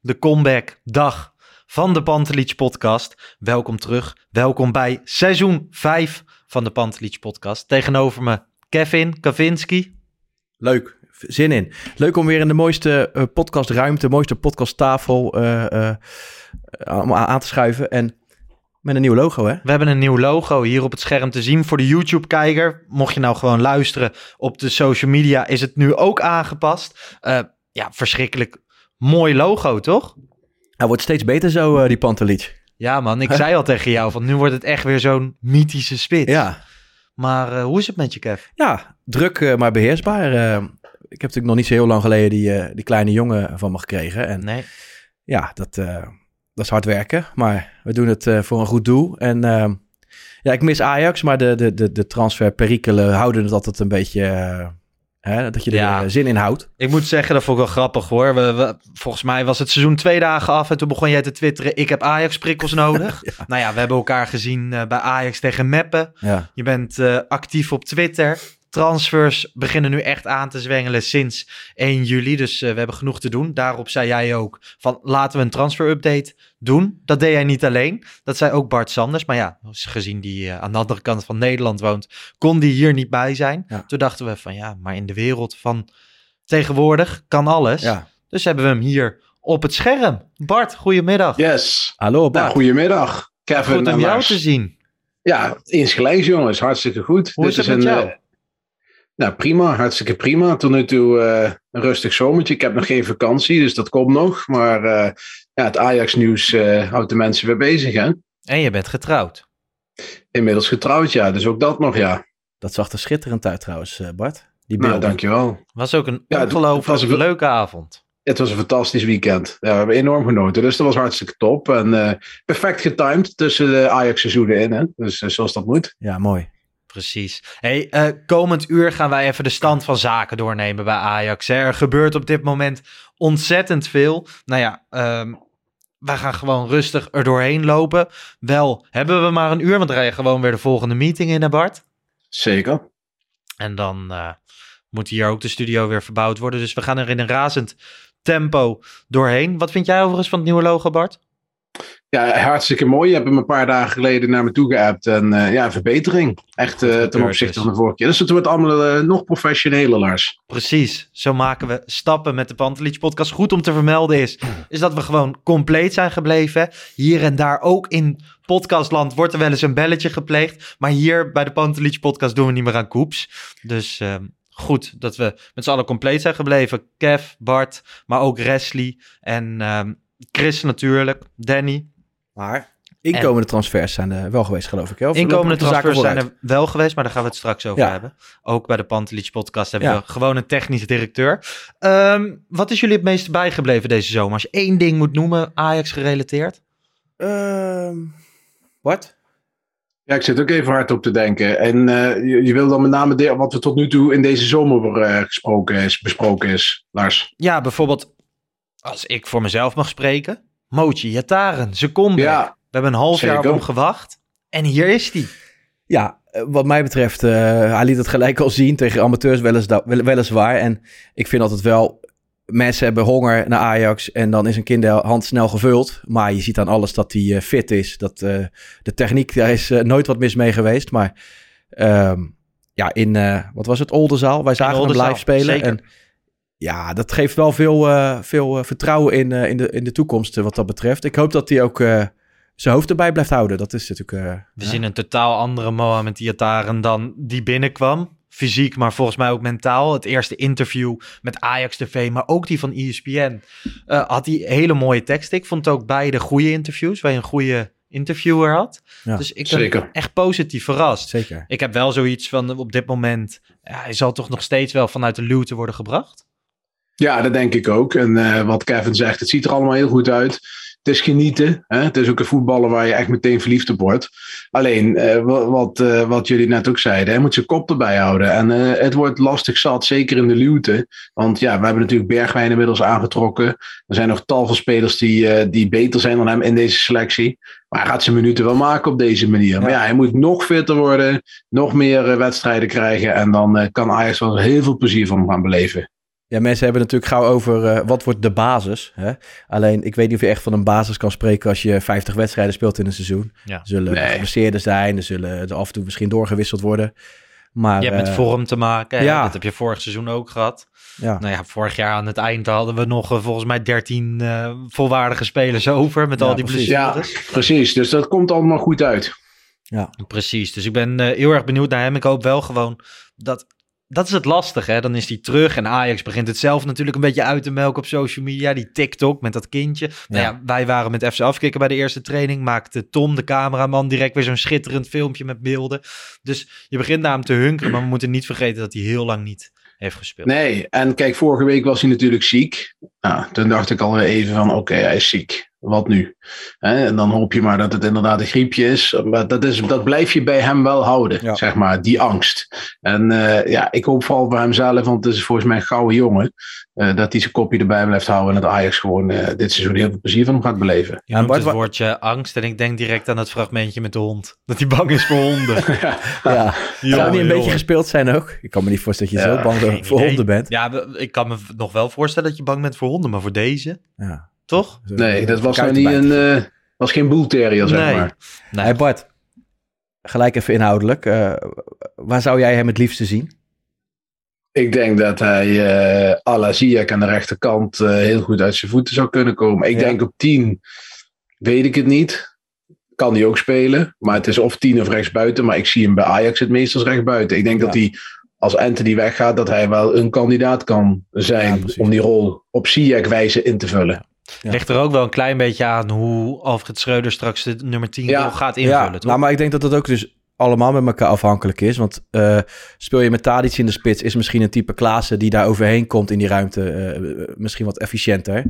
de comeback dag van de Pantelich podcast. Welkom terug, welkom bij seizoen 5 van de Pantelich podcast. Tegenover me Kevin Kavinski. Leuk, zin in. Leuk om weer in de mooiste eh, podcastruimte, mooiste podcasttafel eh, eh, allemaal aan te schuiven. En met een nieuw logo, hè? We hebben een nieuw logo hier op het scherm te zien voor de YouTube-kijker. Mocht je nou gewoon luisteren op de social media, is het nu ook aangepast. Ja, verschrikkelijk mooi logo, toch? Hij wordt steeds beter zo, eh, die Pantelich. Ja man, ik zei al tegen jou, van nu wordt het echt weer zo'n mythische spits. Ja, Maar eh, hoe is het met je, Kev? ja druk, eh, maar beheersbaar. Eh, ik heb natuurlijk nog niet zo heel lang geleden die, die kleine jongen van me gekregen. En Nee. ja, dat, dat is hard werken. Maar we doen het voor een goed doel. En ja, ik mis Ajax, maar de, de, de, de transferperikelen houden het altijd een beetje... hè, dat je er Ja. eh, zin in houdt. Ik moet zeggen, dat vond ik wel grappig hoor. We, we- volgens mij was het seizoen twee dagen af en toen begon jij te twitteren, ik heb Ajax-prikkels nodig. Nou ja, we hebben elkaar gezien eh, bij Ajax tegen Meppen. Ja. Je bent eh, actief op Twitter. Transfers beginnen nu echt aan te zwengelen sinds 1 juli. Dus we hebben genoeg te doen. Daarop zei jij ook van laten we een transfer-update doen. Dat deed jij niet alleen. Dat zei ook Bart Sanders. Maar ja, gezien die eh, aan de andere kant van Nederland woont, kon die hier niet bij zijn. Ja. Toen dachten we van ja, maar in de wereld van tegenwoordig kan alles. ja. Dus hebben we hem hier op het scherm. Bart, goedemiddag. Yes. Hallo, Bart. Nou, goedemiddag. Kevin Goed en om jou Lars. te zien. Ja, insgelijks jongens. Hartstikke goed. Hoe is het met jou? eh, nou, prima. Hartstikke prima. Tot nu toe eh, een rustig zomertje. Ik heb nog geen vakantie, dus dat komt nog. Maar eh, ja, het Ajax-nieuws eh, houdt de mensen weer bezig, hè? En je bent getrouwd. Inmiddels getrouwd, ja. Dus ook dat nog, ja. Dat zag er schitterend uit trouwens, eh, Bart. Die Nou, beelden. dankjewel. Was ook een Ja, het- ongelooflijk een- leuke avond. Het was een fantastisch weekend. Ja, we hebben enorm genoten. Dus dat was hartstikke top. En eh, perfect getimed tussen de Ajax-seizoenen in, hè? Dus zoals dat moet. Ja, mooi. Precies. Hey, eh, komend uur gaan wij even de stand van zaken doornemen bij Ajax. hè. Er gebeurt op dit moment ontzettend veel. Nou ja, ehm wij gaan gewoon rustig er doorheen lopen. Wel hebben we maar een uur, want ga je gewoon weer de volgende meeting in, hè Bart? Zeker. En dan eh, moet hier ook de studio weer verbouwd worden. Dus we gaan er in een razend tempo doorheen. Wat vind jij overigens van het nieuwe logo, Bart? Ja, hartstikke mooi. Je hebt hem een paar dagen geleden naar me toe geappt. En eh, ja, verbetering. Echt eh, ten opzichte van de vorige keer. Dus het wordt allemaal eh, nog professioneler, Lars. Precies, zo maken we stappen met de Pantelich podcast. Goed om te vermelden is, is dat we gewoon compleet zijn gebleven. Hier en daar, ook in podcastland, wordt er wel eens een belletje gepleegd. Maar hier bij de Pantelich podcast doen we niet meer aan koeps. Dus ehm, goed dat we met z'n allen compleet zijn gebleven. Kev, Bart, maar ook Wesley en ehm, Chris natuurlijk, Danny. Maar inkomende transfers zijn er wel geweest, geloof ik. Hè? Of Inkomende transfers zijn er wel geweest, maar daar gaan we het straks over Ja. hebben. Ook bij de Pantelich podcast hebben Ja. we gewoon een technisch directeur. Ehm, wat is jullie het meest bijgebleven deze zomer? Als je één ding moet noemen, Ajax gerelateerd. Ehm, Bart? Ja, ik zit ook even hard op te denken. En eh, je, je wil dan met name de, wat er tot nu toe in deze zomer eh, gesproken is, besproken is, Lars. Ja, bijvoorbeeld als ik voor mezelf mag spreken. Mochi Yataren, comeback. Ja, We hebben een half jaar op hem gewacht. En hier is hij. Ja, eh, wat mij betreft, eh, hij liet het gelijk al zien tegen amateurs welis, wel- weliswaar. En ik vind altijd wel, mensen hebben honger naar Ajax en dan is een kinderhand snel gevuld. Maar je ziet aan alles dat hij eh, fit is. Dat, de techniek, daar is nooit wat mis mee geweest. Maar ehm, ja, in, wat was het, Oldenzaal? Wij zagen hem live spelen. zeker. En ja, dat geeft wel veel, eh, veel eh, vertrouwen in, eh, in, de, in de toekomst wat dat betreft. Ik hoop dat hij ook eh, zijn hoofd erbij blijft houden. Dat is natuurlijk... eh, We ja. zien een totaal andere Mohamed Iataren dan die binnenkwam. Fysiek, maar volgens mij ook mentaal. Het eerste interview met Ajax TV, maar ook die van ESPN. eh, had hij hele mooie teksten. Ik vond ook beide goede interviews, waar je een goede interviewer had. Ja, dus ik ben zeker. echt positief verrast. Zeker. Ik heb wel zoiets van op dit moment. Ja, hij zal toch nog steeds wel vanuit de luwte worden gebracht. Ja, dat denk ik ook. En eh, wat Kevin zegt, het ziet er allemaal heel goed uit. Het is genieten. Hè? Het is ook een voetballer waar je echt meteen verliefd op wordt. Alleen, eh, wa- wat, eh, wat jullie net ook zeiden, hij moet zijn kop erbij houden. En het wordt lastig zat, zeker in de luwte. Want ja, we hebben natuurlijk Bergwijn inmiddels aangetrokken. Er zijn nog tal van spelers die, die beter zijn dan hem in deze selectie. Maar hij gaat zijn minuten wel maken op deze manier. Maar ja, hij moet nog fitter worden, nog meer wedstrijden krijgen. En dan kan Ajax wel heel veel plezier van hem gaan beleven. Ja, mensen hebben natuurlijk gauw over eh, wat wordt de basis. Hè? Alleen, ik weet niet of je echt van een basis kan spreken als je 50 wedstrijden speelt in een seizoen. Ja. Er zullen Nee. geblesseerden zijn, er zullen er af en toe misschien doorgewisseld worden. Maar, Je hebt met eh, vorm te maken. hè. ja. Dat heb je vorig seizoen ook gehad. ja. Nou ja, vorig jaar aan het eind hadden we nog eh, volgens mij 13 eh, volwaardige spelers over met Ja, al die precies. blessures. Ja, precies. Dus dat komt allemaal goed uit. Precies, dus ik ben eh, heel erg benieuwd naar hem. Ik hoop wel gewoon dat... Dat is het lastige, hè? Dan is hij terug en Ajax begint het zelf natuurlijk een beetje uit te melken op social media. Die TikTok met dat kindje. Nou ja, wij waren met FC Afkikken bij de eerste training. Maakte Tom, de cameraman, direct weer zo'n schitterend filmpje met beelden. Dus je begint naar hem te hunkeren, maar we moeten niet vergeten dat hij heel lang niet heeft gespeeld. Nee, en kijk, vorige week was hij natuurlijk ziek. Nou, toen dacht ik alweer even van, oké, hij is ziek. Wat nu? Hè, en dan hoop je maar dat het inderdaad een griepje is. Maar dat, is, dat blijf je bij hem wel houden, Ja. zeg maar, die angst. En eh, ja, ik hoop vooral voor hemzelf, want het is volgens mij een gouden jongen. eh, dat hij zijn kopje erbij blijft houden en dat Ajax gewoon eh, dit seizoen heel veel plezier van hem gaat beleven. Je Ja, noemt Bart, het woordje angst en ik denk direct aan het fragmentje met de hond. Dat hij bang is voor honden. ja. Zou niet een beetje gespeeld zijn ook? Ik kan me niet voorstellen dat je Ja, zo bang voor idee. honden bent. Ja, ik kan me nog wel voorstellen dat je bang bent voor honden, maar voor deze, Ja. Toch? Nee, dat was nou niet een, eh, was geen boelterrier, zeg Nee. maar. Nee. Hey Bart, gelijk even inhoudelijk. eh, waar zou jij hem het liefste zien? Ik denk dat hij eh à la Ziyech aan de rechterkant eh, heel goed uit zijn voeten zou kunnen komen. Ik Ja. denk op 10, weet ik het niet. Kan hij ook spelen. Maar het is of 10 of rechtsbuiten. Maar ik zie hem bij Ajax het meest als rechtsbuiten. Ik denk Ja. dat hij, als Anthony weggaat, dat hij wel een kandidaat kan zijn om die rol op Ziyech wijze in te vullen. Ja. Ligt er ook wel een klein beetje aan hoe Alfred Schreuder straks de nummer 10 Ja. rol gaat invullen, ja, toch? nou, maar ik denk dat dat ook dus allemaal met elkaar afhankelijk is. Want eh, speel je met Tadic in de spits, is misschien een type Klaassen die daar overheen komt in die ruimte eh, misschien wat efficiënter.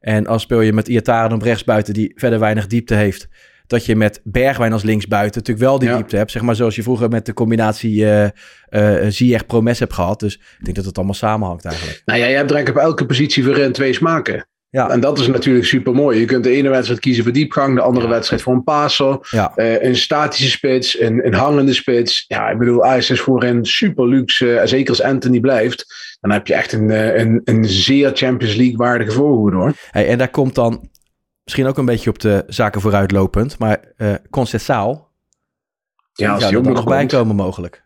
En als speel je met Iataren op rechtsbuiten die verder weinig diepte heeft, dat je met Bergwijn als linksbuiten natuurlijk wel die Ja. diepte hebt. Zeg maar zoals je vroeger met de combinatie eh eh Ziyech Promes hebt gehad. Dus ik denk dat het allemaal samenhangt eigenlijk. Nou ja, je hebt direct op elke positie voorin twee smaken. Ja. En dat is natuurlijk super mooi. Je kunt de ene wedstrijd kiezen voor diepgang, de andere Ja. wedstrijd voor een passer. Ja, Eh, een statische spits, een, een hangende spits. Ja, ik bedoel, Ajax is voorin super luxe. eh, zeker als Anthony blijft. Dan heb je echt een, eh, een, een zeer Champions League waardige voorhoede hoor. Hey, en daar komt dan misschien ook een beetje op de zaken vooruitlopend, maar Conceição, Ja, als die ook nog nog bij komt. komen mogelijk.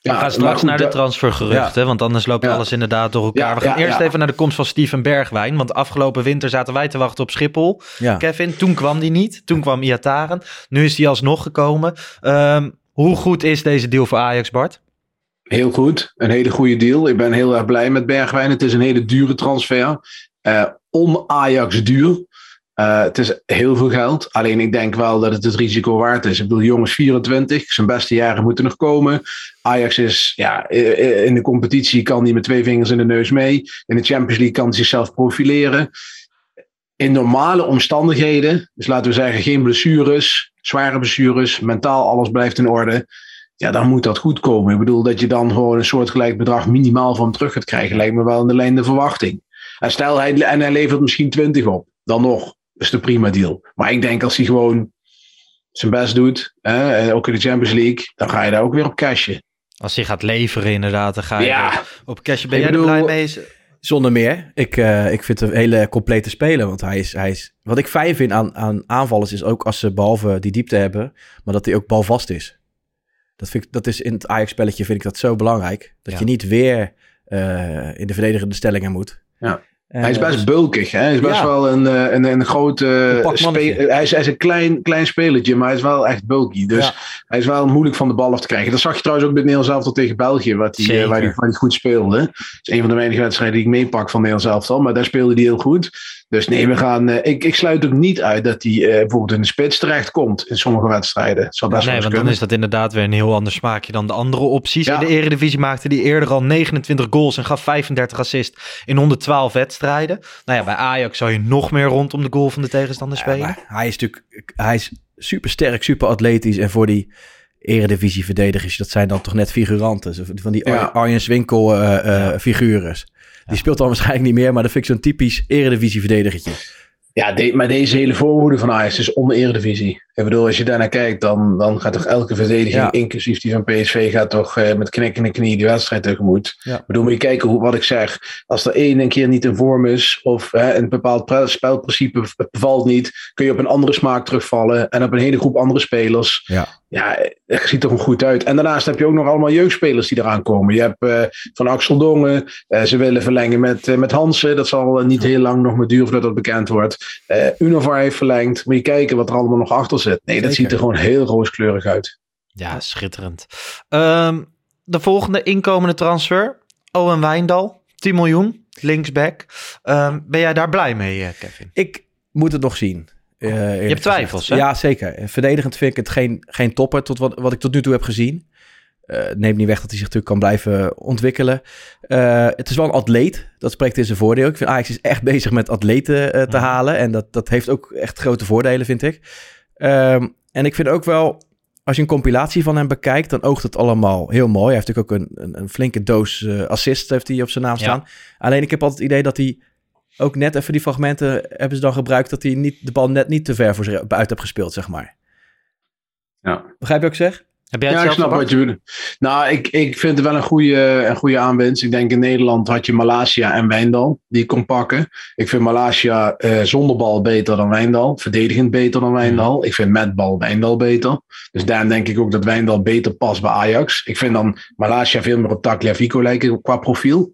We gaan maar straks goed, naar de transfergeruchten, want anders loopt Ja. alles inderdaad door elkaar. Ja, we gaan ja, eerst ja. even naar de komst van Steven Bergwijn, want afgelopen winter zaten wij te wachten op Schiphol. Ja. Kevin, toen kwam die niet, toen kwam Iataren, nu is die alsnog gekomen. Ehm, hoe goed is deze deal voor Ajax, Bart? Heel goed, een hele goede deal. Ik ben heel erg blij met Bergwijn. Het is een hele dure transfer. Eh On-Ajax duur. Eh, het is heel veel geld. Alleen ik denk wel dat het het risico waard is. Ik bedoel, jongens 24, zijn beste jaren moeten nog komen. Ajax is, ja, in de competitie kan hij met twee vingers in de neus mee. In de Champions League kan hij zichzelf profileren. In normale omstandigheden, dus laten we zeggen geen blessures, zware blessures, mentaal alles blijft in orde ja, dan moet dat goed komen. Ik bedoel, dat je dan gewoon een soortgelijk bedrag minimaal van terug gaat krijgen, lijkt me wel in de lijn de verwachting. Stel, hij, en hij levert misschien 20 op, dan nog, is de prima deal. Maar ik denk als hij gewoon zijn best doet, hè, en ook in de Champions League, dan ga je daar ook weer op cashen. Als hij gaat leveren inderdaad, dan ga je Ja. op cash. Ben Ik jij bedoel- er blij mee? Zonder meer. Ik, eh, ik vind hem een hele complete speler. Want hij is, hij is... Wat ik fijn vind aan, aan aanvallers is ook als ze behalve die diepte hebben... maar dat hij ook balvast is. Dat, vind ik, dat is in het Ajax-spelletje vind ik dat zo belangrijk. Dat Ja. je niet weer eh, in de verdedigende stellingen moet. Ja. Hij is eh, best dus- bulkig. Hè? Hij is best Ja. wel een, eh, een, een spe- hij, is, hij is een klein, klein spelertje, maar hij is wel echt bulky. Dus Ja. hij is wel moeilijk van de bal af te krijgen. Dat zag je trouwens ook bij Nederlands elftal tegen België, wat hij, eh, waar, hij, goed speelde. Dat is een van de weinige wedstrijden die ik meepak van Nederlands elftal. Maar daar speelde hij heel goed. Dus nee, we gaan, eh, ik, ik sluit ook niet uit dat hij eh, bijvoorbeeld in de spits terechtkomt in sommige wedstrijden. Dat zou best nee, want dan is dat inderdaad weer een heel ander smaakje dan de andere opties. Ja. In de Eredivisie maakte hij eerder al 29 goals en gaf 35 assists in 112 wedstrijden. Nou ja, bij Ajax zou je nog meer rondom de goal van de tegenstander spelen. hij is natuurlijk hij is super sterk, super atletisch. En voor die eredivisie verdedigers, dat zijn dan toch net figuranten. Van die Ja. Ar- Arjen Swinkel eh, eh, figures. Die speelt dan waarschijnlijk niet meer, maar dat vind ik zo'n typisch eredivisie verdedigertje. Ja, de- maar deze hele voorhoede van Ajax is onder Eredivisie. Ik bedoel, als je daarnaar kijkt, dan, dan gaat toch elke verdediging, Ja. inclusief die van PSV, gaat toch eh, met knikkende knie die wedstrijd tegemoet. Ja. Ik bedoel, moet je kijken hoe, wat ik zeg. Als er één een keer niet in vorm is, of hè, een bepaald spelprincipe bevalt niet, kun je op een andere smaak terugvallen en op een hele groep andere spelers. Ja. Ja, het ziet er gewoon goed uit. En daarnaast heb je ook nog allemaal jeugdspelers die eraan komen. Je hebt eh, van Axel Dongen, eh, ze willen verlengen met, eh, met Hansen. Dat zal niet heel lang nog meer duren voordat dat bekend wordt. Eh Unovar heeft verlengd. Moet je kijken wat er allemaal nog achter zit. Nee, dat Zeker. ziet er gewoon heel rooskleurig uit. Ja, schitterend. Ehm, de volgende inkomende transfer. Owen Wijndal, 10 miljoen, linksback. Ehm, ben jij daar blij mee, Kevin? Ik moet het nog zien. Eh, eerlijk hebt twijfels, hè? Ja, zeker. Verdedigend vind ik het geen, geen topper tot wat, wat ik tot nu toe heb gezien. Eh neemt niet weg dat hij zich natuurlijk kan blijven ontwikkelen. Eh, het is wel een atleet. Dat spreekt in zijn voordeel. Ik vind Ajax is echt bezig met atleten te Mhm. halen. En dat, dat heeft ook echt grote voordelen, vind ik. Ehm, en ik vind ook wel, als je een compilatie van hem bekijkt, dan oogt het allemaal heel mooi. Hij heeft natuurlijk ook een, een, een flinke doos assist heeft hij op zijn naam Ja. staan. Alleen ik heb altijd het idee dat hij ook net even die fragmenten hebben ze dan gebruikt dat hij niet, de bal net niet te ver voor zich uit heeft gespeeld, zeg maar. Ja. Begrijp je wat ik zeg? Heb jij Ja, het ik zelf snap wat je bedoelt. Nou, ik, ik vind het wel een goede, een goede aanwinst. Ik denk in Nederland had je Malasia en Wijndal die ik kon pakken. Ik vind Malasia eh, zonder bal beter dan Wijndal. Verdedigend beter dan Wijndal. Ik vind met bal Wijndal beter. Dus daarom denk ik ook dat Wijndal beter past bij Ajax. Ik vind dan Malasia veel meer op Tagliafico lijken qua profiel.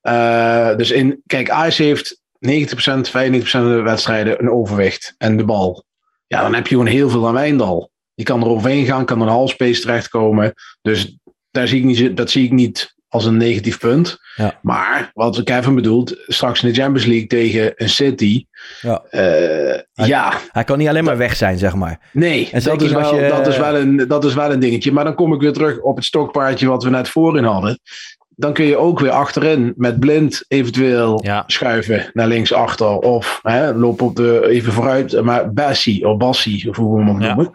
Eh, dus in, kijk, Ajax heeft 90%, 95% van de wedstrijden een overwicht en de bal. Ja, dan heb je gewoon heel veel aan Wijndal. Die kan er overheen gaan, kan er een halfspace terechtkomen. Dus daar zie ik niet, dat zie ik niet als een negatief punt. Ja. Maar wat Kevin bedoelt, straks in de Champions League tegen een City. Ja. eh, ja, Hij kan niet alleen maar weg zijn, zeg maar. nee, En dat is, wel, je- dat, is wel een, dat is wel een dingetje. Maar dan kom ik weer terug op het stokpaardje wat we net voorin hadden. Dan kun je ook weer achterin met blind eventueel Ja. schuiven naar links achter. Of hè, loop op de, even vooruit, maar Bassi of Bassi, of hoe we hem ook Ja. noemen.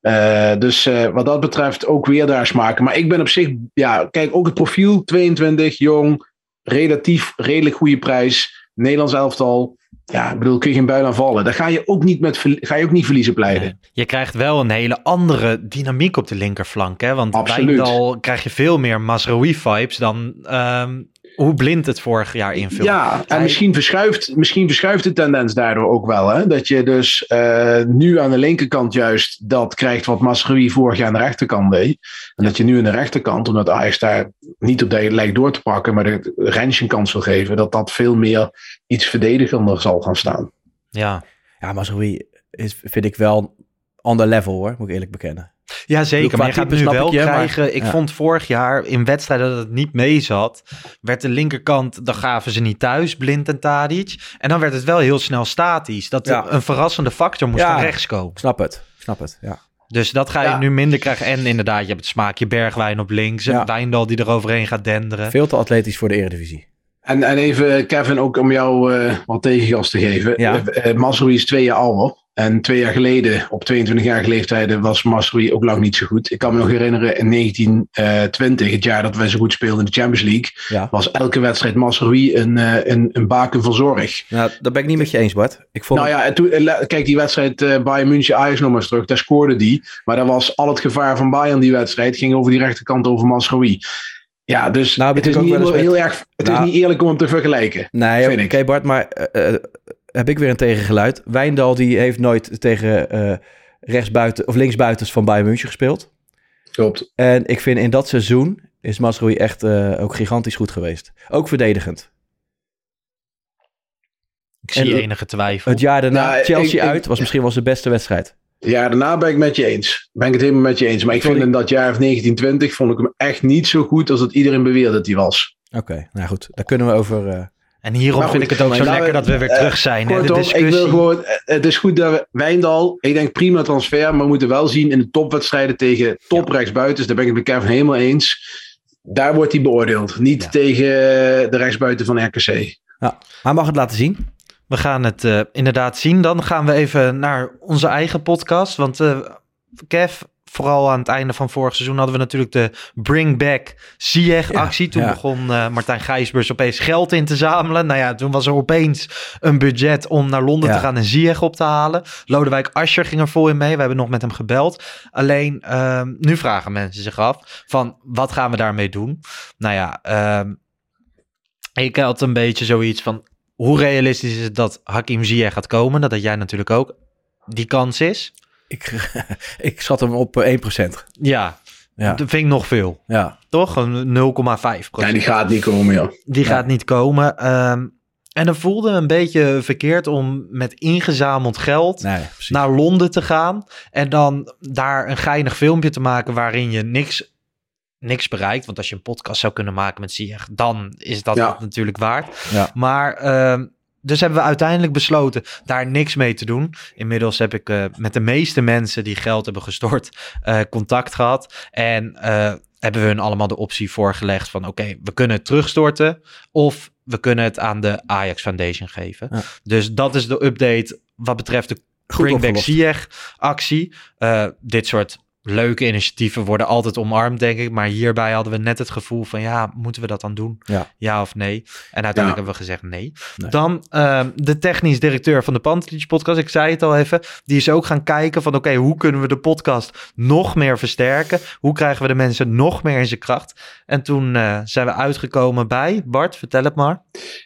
Eh, dus eh, wat dat betreft ook weer daar smaken. Maar ik ben op zich, ja, kijk, ook het profiel 22, jong, relatief redelijk goede prijs. Nederlands elftal. Ja, ik bedoel, kun je geen buil aan vallen. Daar ga je ook niet, met, ga je ook niet verliezen pleiten. Nee. Je krijgt wel een hele andere dynamiek op de linkerflank. Hè? Want Absoluut. Wijndal krijg je veel meer Masraoui-vibes dan ehm, hoe blind het vorig jaar invult. Ja, en misschien verschuift, misschien verschuift de tendens daardoor ook wel. Hè? Dat je dus eh, nu aan de linkerkant juist dat krijgt wat Masrui vorig jaar aan de rechterkant deed. En dat je nu aan de rechterkant, omdat Ajax daar niet op de lijkt door te pakken, maar de Rens een kans wil geven, dat dat veel meer iets verdedigender zal gaan staan. Ja. Ja, maar zo is, vind ik wel ander level hoor, moet ik eerlijk bekennen. Ja, zeker. bedoel, Maar je gaat nu wel ik je, maar- krijgen... ik ja. vond vorig jaar in wedstrijden dat het niet mee zat... werd de linkerkant, dan gaven ze niet thuis, Blind en Tadic. En dan werd het wel heel snel statisch. Dat Ja. een verrassende factor moest Ja. van rechts komen. Ik snap het, ik snap het, ja. Dus dat ga je Ja. nu minder krijgen. En inderdaad, je hebt het smaakje Bergwijn op links. Ja. En Wijndal die er overheen gaat denderen. Veel te atletisch voor de Eredivisie. En, en even, Kevin, ook om jou eh, wat tegengas te geven. Ja. Eh, eh, is twee jaar ouder. En twee jaar geleden, op 22-jarige leeftijd, was Masrowi ook lang niet zo goed. Ik kan me nog herinneren, in 1920, het jaar dat wij zo goed speelden in de Champions League, Ja. was elke wedstrijd Masrowi een, eh, een, een baken van zorg. Nou, dat ben ik niet met je eens, Bart. Ik vond Nou ja, en toen, eh, kijk die wedstrijd eh Bayern München Ajax nog maar eens terug. Daar scoorde die. Maar daar was al het gevaar van Bayern die wedstrijd. Ging over die rechterkant over Masrowi. Ja, dus Nou, het, is niet heel erg, het Nou. is niet eerlijk om hem te vergelijken. Nee, oké. Bart, maar heb ik weer een tegengeluid. Wijndal die heeft nooit tegen eh rechtsbuiten of linksbuitens van Bayern München gespeeld. Klopt. En ik vind in dat seizoen is Masrowi echt eh, ook gigantisch goed geweest. Ook verdedigend. Ik zie En- enige twijfel. Het jaar daarna, Nou, Chelsea ik- ik- uit, was misschien wel zijn beste wedstrijd. Ja, daarna ben ik met je eens. Ben ik het helemaal met je eens. Maar ik Sorry. vind in dat jaar of 1920 vond ik hem echt niet zo goed als dat iedereen beweerde dat hij was. Oké, nou goed, daar kunnen we over... eh, En hierom vind ik het ook zo lekker we- dat we weer eh, terug zijn. hè, de Kortom, ik discussie. wil gewoon, eh, het is goed dat we, Wijndal, ik denk prima transfer, maar we moeten wel zien in de topwedstrijden tegen top rechtsbuitens, daar ben ik het met Kevin helemaal eens. Daar wordt hij beoordeeld, niet Ja. tegen de rechtsbuiten van RKC. hij mag het laten zien. We gaan het eh, inderdaad zien. Dan gaan we even naar onze eigen podcast. Want eh, Kev, vooral aan het einde van vorig seizoen hadden we natuurlijk de Bring Back Ziyech actie. Toen ja. begon eh, Martijn Gijsbers opeens geld in te zamelen. Nou ja, toen was er opeens een budget om naar Londen Ja. te gaan en Ziyech op te halen. Lodewijk Asscher ging er vol in mee. We hebben nog met hem gebeld. Alleen, ehm, nu vragen mensen zich af van wat gaan we daarmee doen? Nou ja, ehm, ik had een beetje zoiets van hoe realistisch is het dat Hakim Ziyech gaat komen? Dat had jij natuurlijk ook. Die kans is. Ik, ik schat hem op eh, 1%. Ja, Ja. dat vind ik nog veel. Ja. Toch? Een 0,5% Ja, die gaat niet komen, joh. Die Ja. gaat niet komen. Ehm, en dan voelde een beetje verkeerd om met ingezameld geld Nee, naar Londen te gaan. En dan daar een geinig filmpje te maken waarin je niks, niks bereikt. Want als je een podcast zou kunnen maken met Ziyech, dan is dat Ja. natuurlijk waard. Ja. Maar ehm, dus hebben we uiteindelijk besloten daar niks mee te doen. Inmiddels heb ik eh, met de meeste mensen die geld hebben gestort eh, contact gehad. En eh, hebben we hun allemaal de optie voorgelegd van oké, we kunnen het terugstorten of we kunnen het aan de Ajax Foundation geven. Ja. Dus dat is de update wat betreft de Goed Bring Back. Ziyech actie. Dit soort leuke initiatieven worden altijd omarmd, denk ik. Maar hierbij hadden we net het gevoel van ja, moeten we dat dan doen? Ja. of nee? En uiteindelijk Ja. hebben we gezegd nee. Nee. Dan ehm, de technisch directeur van de Pantelich podcast. Ik zei het al even. Die is ook gaan kijken van oké, hoe kunnen we de podcast nog meer versterken? Hoe krijgen we de mensen nog meer in zijn kracht? En toen eh, zijn we uitgekomen bij, Bart, vertel het maar.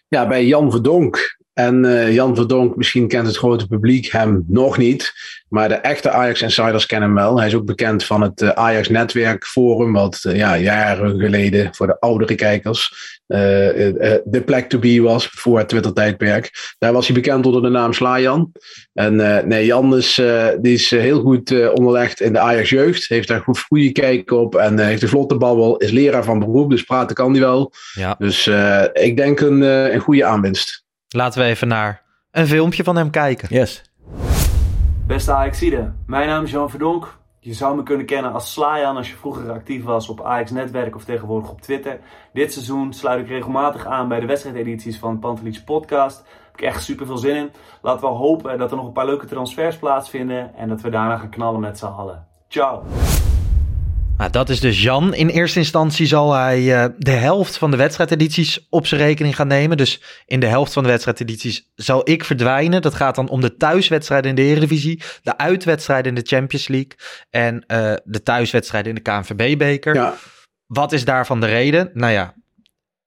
Ja, bij Jan Verdonk. En eh, Jan Verdonk, misschien kent het grote publiek hem nog niet. Maar de echte Ajax-insiders kennen hem wel. Hij is ook bekend van het eh, Ajax-netwerk forum. Wat eh, ja, jaren geleden voor de oudere kijkers de plek to be was voor het Twitter-tijdperk. Daar was hij bekend onder de naam Slajan. En nee, Jan is, die is heel goed onderlegd in de Ajax-jeugd. Heeft daar goed goede kijk op. En heeft een vlotte babbel. Is leraar van beroep, dus praten kan hij wel. Ja. Dus ik denk een, een goede aanwinst. Laten we even naar een filmpje van hem kijken. Yes. Beste Ajaxide, mijn naam is Jan Verdonk. Je zou me kunnen kennen als Slayan als je vroeger actief was op Ajax Netwerk of tegenwoordig op Twitter. Dit seizoen sluit ik regelmatig aan bij de wedstrijdedities van Pantelich Podcast. Daar heb ik echt super veel zin in. Laten we hopen dat er nog een paar leuke transfers plaatsvinden en dat we daarna gaan knallen met z'n allen. Ciao! Nou, dat is dus Jan. In eerste instantie zal hij eh, de helft van de wedstrijdedities op zijn rekening gaan nemen. Dus in de helft van de wedstrijdedities zal ik verdwijnen. Dat gaat dan om de thuiswedstrijden in de Eredivisie, de uitwedstrijden in de Champions League en eh, de thuiswedstrijden in de KNVB-beker. Ja, Wat is daarvan de reden? Nou ja,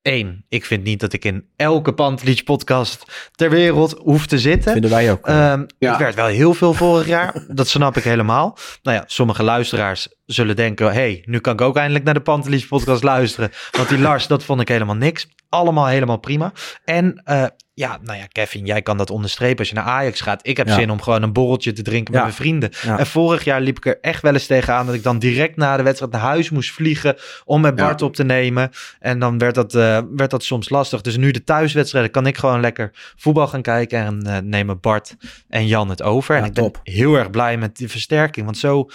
één, ik vind niet dat ik in elke Pantelich podcast ter wereld hoef te zitten. Vinden wij ook. Ehm Ja. Het werd wel heel veel vorig jaar. Dat snap ik helemaal. Nou ja, sommige luisteraars zullen denken... hey, nu kan ik ook eindelijk naar de Pantelis podcast luisteren. Want die Lars, dat vond ik helemaal niks. Allemaal helemaal prima. En eh, ja, nou ja, Kevin, jij kan dat onderstrepen als je naar Ajax gaat. Ik heb Ja. zin om gewoon een borreltje te drinken Ja. met mijn vrienden. Ja. En vorig jaar liep ik er echt wel eens tegenaan... dat ik dan direct na de wedstrijd naar huis moest vliegen... om met. Bart op te nemen. En dan werd dat, eh, werd dat soms lastig. Dus nu de thuiswedstrijden kan ik gewoon lekker voetbal gaan kijken... en eh, nemen Bart en Jan het over. En ik ben heel erg blij met die versterking. Want zo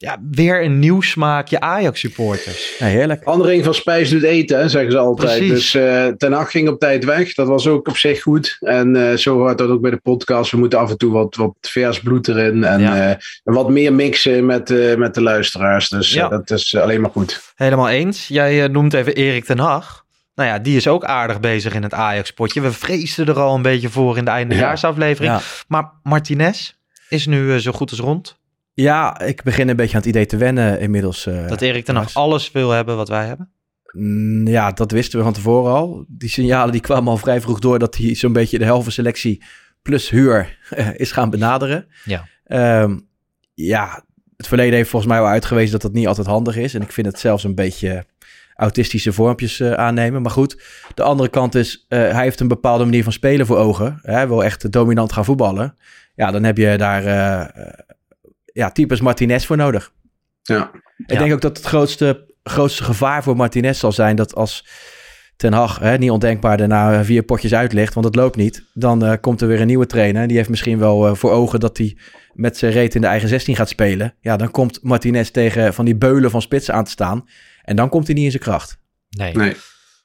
ja, weer een nieuw smaakje Ajax-supporters. Ja, heerlijk. Andering van Spijs doet eten, hè, zeggen ze altijd. Precies. Dus eh Ten Hag ging op tijd weg. Dat was ook op zich goed. En eh, zo gaat dat ook bij de podcast. We moeten af en toe wat, wat vers bloed erin. En Ja. eh, wat meer mixen met, eh, met de luisteraars. Dus eh, Ja. dat is alleen maar goed. Helemaal eens. Jij noemt even Erik ten Hag. Nou ja, die is ook aardig bezig in het Ajax-potje. We vreesden er al een beetje voor in de eindejaarsaflevering. Ja. Maar Martinez is nu zo goed als rond. Ja, ik begin een beetje aan het idee te wennen inmiddels. eh. Dat Erik ten Hag alles wil hebben wat wij hebben. Mm, Ja, dat wisten we van tevoren al. Die signalen die kwamen al vrij vroeg door dat hij zo'n beetje de helft selectie plus huur eh, is gaan benaderen. Ja. Ehm, ja, het verleden heeft volgens mij wel uitgewezen dat dat niet altijd handig is. En ik vind het zelfs een beetje autistische vormpjes eh, aannemen. Maar goed, de andere kant is, hij heeft een bepaalde manier van spelen voor ogen. Hij wil echt dominant gaan voetballen. Ja, dan heb je daar ja, types Martinez voor nodig. Ja. Ik Ja. denk ook dat het grootste, grootste gevaar voor Martinez zal zijn dat als Ten Hag, hè, niet ondenkbaar, daarna vier potjes uitlicht, want het loopt niet. Dan eh, komt er weer een nieuwe trainer. Die heeft misschien wel eh, voor ogen dat hij met zijn reet in de eigen 16 gaat spelen. Ja, dan komt Martinez tegen van die beulen van spitsen aan te staan. En dan komt hij niet in zijn kracht. Nee. Nee.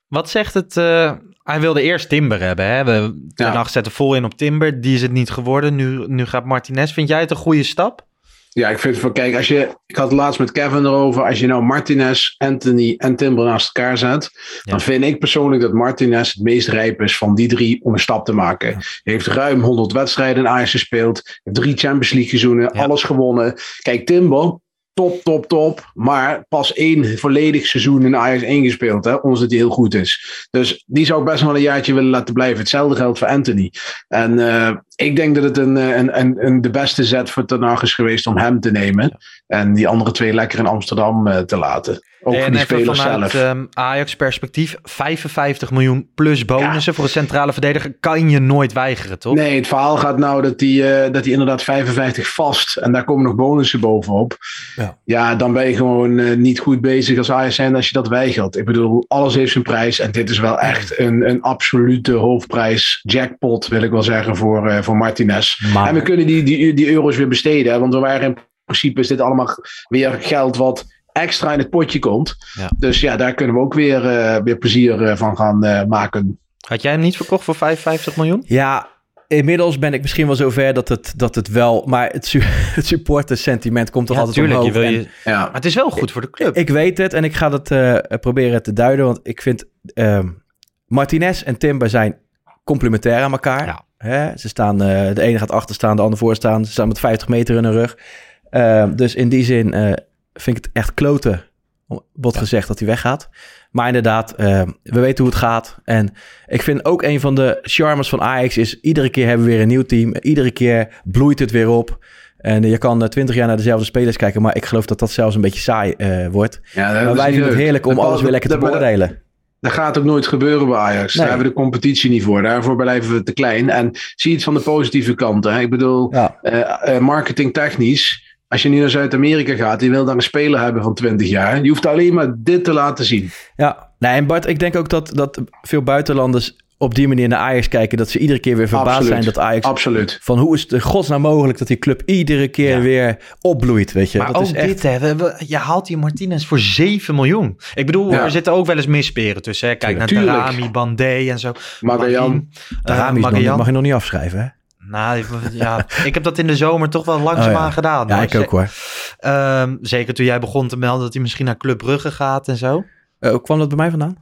Wat zegt het? eh, hij wilde eerst Timber hebben. Hè? We ten Ja. Hag zette vol in op Timber. Die is het niet geworden. Nu, nu gaat Martinez. Vind jij het een goede stap? Ja, ik vind van, kijk, als je, ik had het laatst met Kevin erover, als je nou Martinez, Anthony en Timber naast elkaar zet, dan vind ik persoonlijk dat Martinez het meest rijp is van die drie om een stap te maken. Hij heeft ruim 100 wedstrijden in Ajax gespeeld, heeft drie Champions League seizoenen, Ja. alles gewonnen. Kijk, Timber, top, top, top, maar pas één volledig seizoen in Ajax ingespeeld, hè, ondanks dat hij heel goed is. Dus die zou ik best wel een jaartje willen laten blijven. Hetzelfde geldt voor Anthony. En eh, ik denk dat het een, eh, een, een, een, de beste zet voor Ten Hag is geweest om hem te nemen. En die andere twee lekker in Amsterdam eh, te laten. Ook en voor die spelers vanuit zelf. ehm, Ajax perspectief. 55 miljoen plus bonussen voor een centrale verdediger. Kan je nooit weigeren, toch? Nee, het verhaal gaat nou dat hij dat hij inderdaad 55 vast en daar komen nog bonussen bovenop. Ja. Ja, dan ben je gewoon eh, niet goed bezig als Ajax zijn als je dat weigert. Ik bedoel, alles heeft zijn prijs en dit is wel echt een, een absolute hoofdprijs jackpot, wil ik wel zeggen, voor, voor Martinez. Maar- En we kunnen die, die, die euro's weer besteden, want we waren in principe is dit allemaal weer geld wat extra in het potje komt. Ja. Dus ja, daar kunnen we ook weer, eh, weer plezier eh, van gaan eh, maken. Had jij hem niet verkocht voor 55 miljoen? Ja, inmiddels ben ik misschien wel zover dat het, dat het wel... Maar het, su het supportersentiment komt toch Ja, altijd tuurlijk, omhoog. je wil En- je- Ja. Maar het is wel goed voor de club. Ik weet het en ik ga eh, proberen te duiden. Want ik vind ehm, Martinez en Timber zijn complementair aan elkaar. Ja. Hè? Ze staan, eh, de ene gaat achter staan, de ander voor staan. Ze staan met 50 meter in hun rug. Ehm, dus in die zin eh, vind ik het echt kloten, bot gezegd, dat hij weggaat. Maar inderdaad, ehm, we weten hoe het gaat. En ik vind ook een van de charmes van Ajax is... iedere keer hebben we weer een nieuw team. Iedere keer bloeit het weer op. En je kan twintig jaar naar dezelfde spelers kijken... maar ik geloof dat dat zelfs een beetje saai eh, wordt. Ja, Maar wij vinden het heerlijk om Dat- alles weer lekker te beoordelen. Dat gaat ook nooit gebeuren bij Ajax. Nee. Daar hebben we de competitie niet voor. Daarvoor blijven we te klein. En zie het van de positieve kant. Hè. Ik bedoel, Ja. eh, marketingtechnisch. Als je nu naar Zuid-Amerika gaat, die wil daar een speler hebben van 20 jaar. Je hoeft alleen maar dit te laten zien. Ja, nee, en Bart, ik denk ook dat, dat veel buitenlanders op die manier naar Ajax kijken... dat ze iedere keer weer verbaasd Absoluut. zijn dat Ajax... Absoluut. van hoe is het godsnaam mogelijk dat die club iedere keer Ja. weer opbloeit, weet je. Maar dat ook is echt... dit, hè. We- we- je haalt die Martinez voor 7 miljoen. Ik bedoel, Ja. er zitten ook wel eens misperen tussen. Hè. Kijk Tuurlijk. naar Tarami, Bandé en zo. Magajan. Magin, De eh, Magajan. mag je nog niet afschrijven, hè? Nou, ik- ja, ik heb dat in de zomer toch wel langzaamaan Oh ja. gedaan. Ja, ik ook hoor. Ehm, zeker toen jij begon te melden dat hij misschien naar Club Brugge gaat en zo. Eh, hoe kwam dat bij mij vandaan?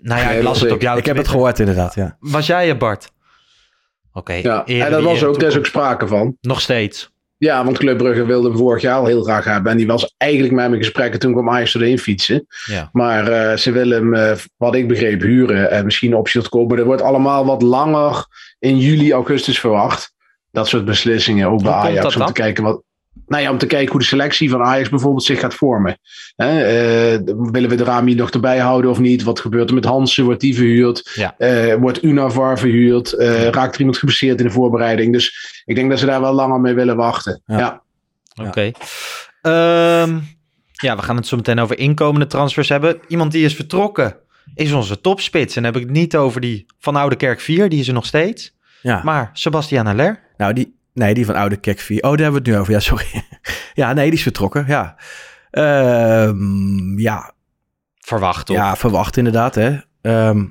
Nou ja, ik las dat het op jouw ik heb het gehoord inderdaad, ja. Was jij er, Bart? Oké. Ja. En dat was ook, daar is ook sprake van. Nog steeds. Ja, want Club Brugge wilde hem vorig jaar al heel graag hebben. En die was eigenlijk met mijn gesprekken toen kwam Ajax erheen fietsen. Ja. Maar eh, ze willen hem, eh, wat ik begreep, huren. En misschien een optie tot kopen. Er wordt allemaal wat langer in juli, augustus verwacht. Dat soort beslissingen, ook bij Ajax. dat Om te kijken wat. Nou ja, om te kijken hoe de selectie van Ajax bijvoorbeeld zich gaat vormen. Hè, eh, willen we de Rami nog erbij houden of niet? Wat gebeurt er met Hansen? Wordt die verhuurd? Ja. Eh, wordt Unavar verhuurd? Eh, raakt er iemand geblesseerd in de voorbereiding? Dus ik denk dat ze daar wel langer mee willen wachten. Ja. Ja. Oké. Ehm, ja, we gaan het zo meteen over inkomende transfers hebben. Iemand die is vertrokken is onze topspits. En dan heb ik het niet over die van Oude Kerk 4, die is er nog steeds. ja. Maar Sebastian Haller. Nou, die, Nee, die van Oude Kekvier. Oh, daar hebben we het nu over. Ja, sorry. ja, nee, die is vertrokken. Ja. Ehm, ja. Verwacht, toch? Ja, verwacht inderdaad. Hè. Ehm,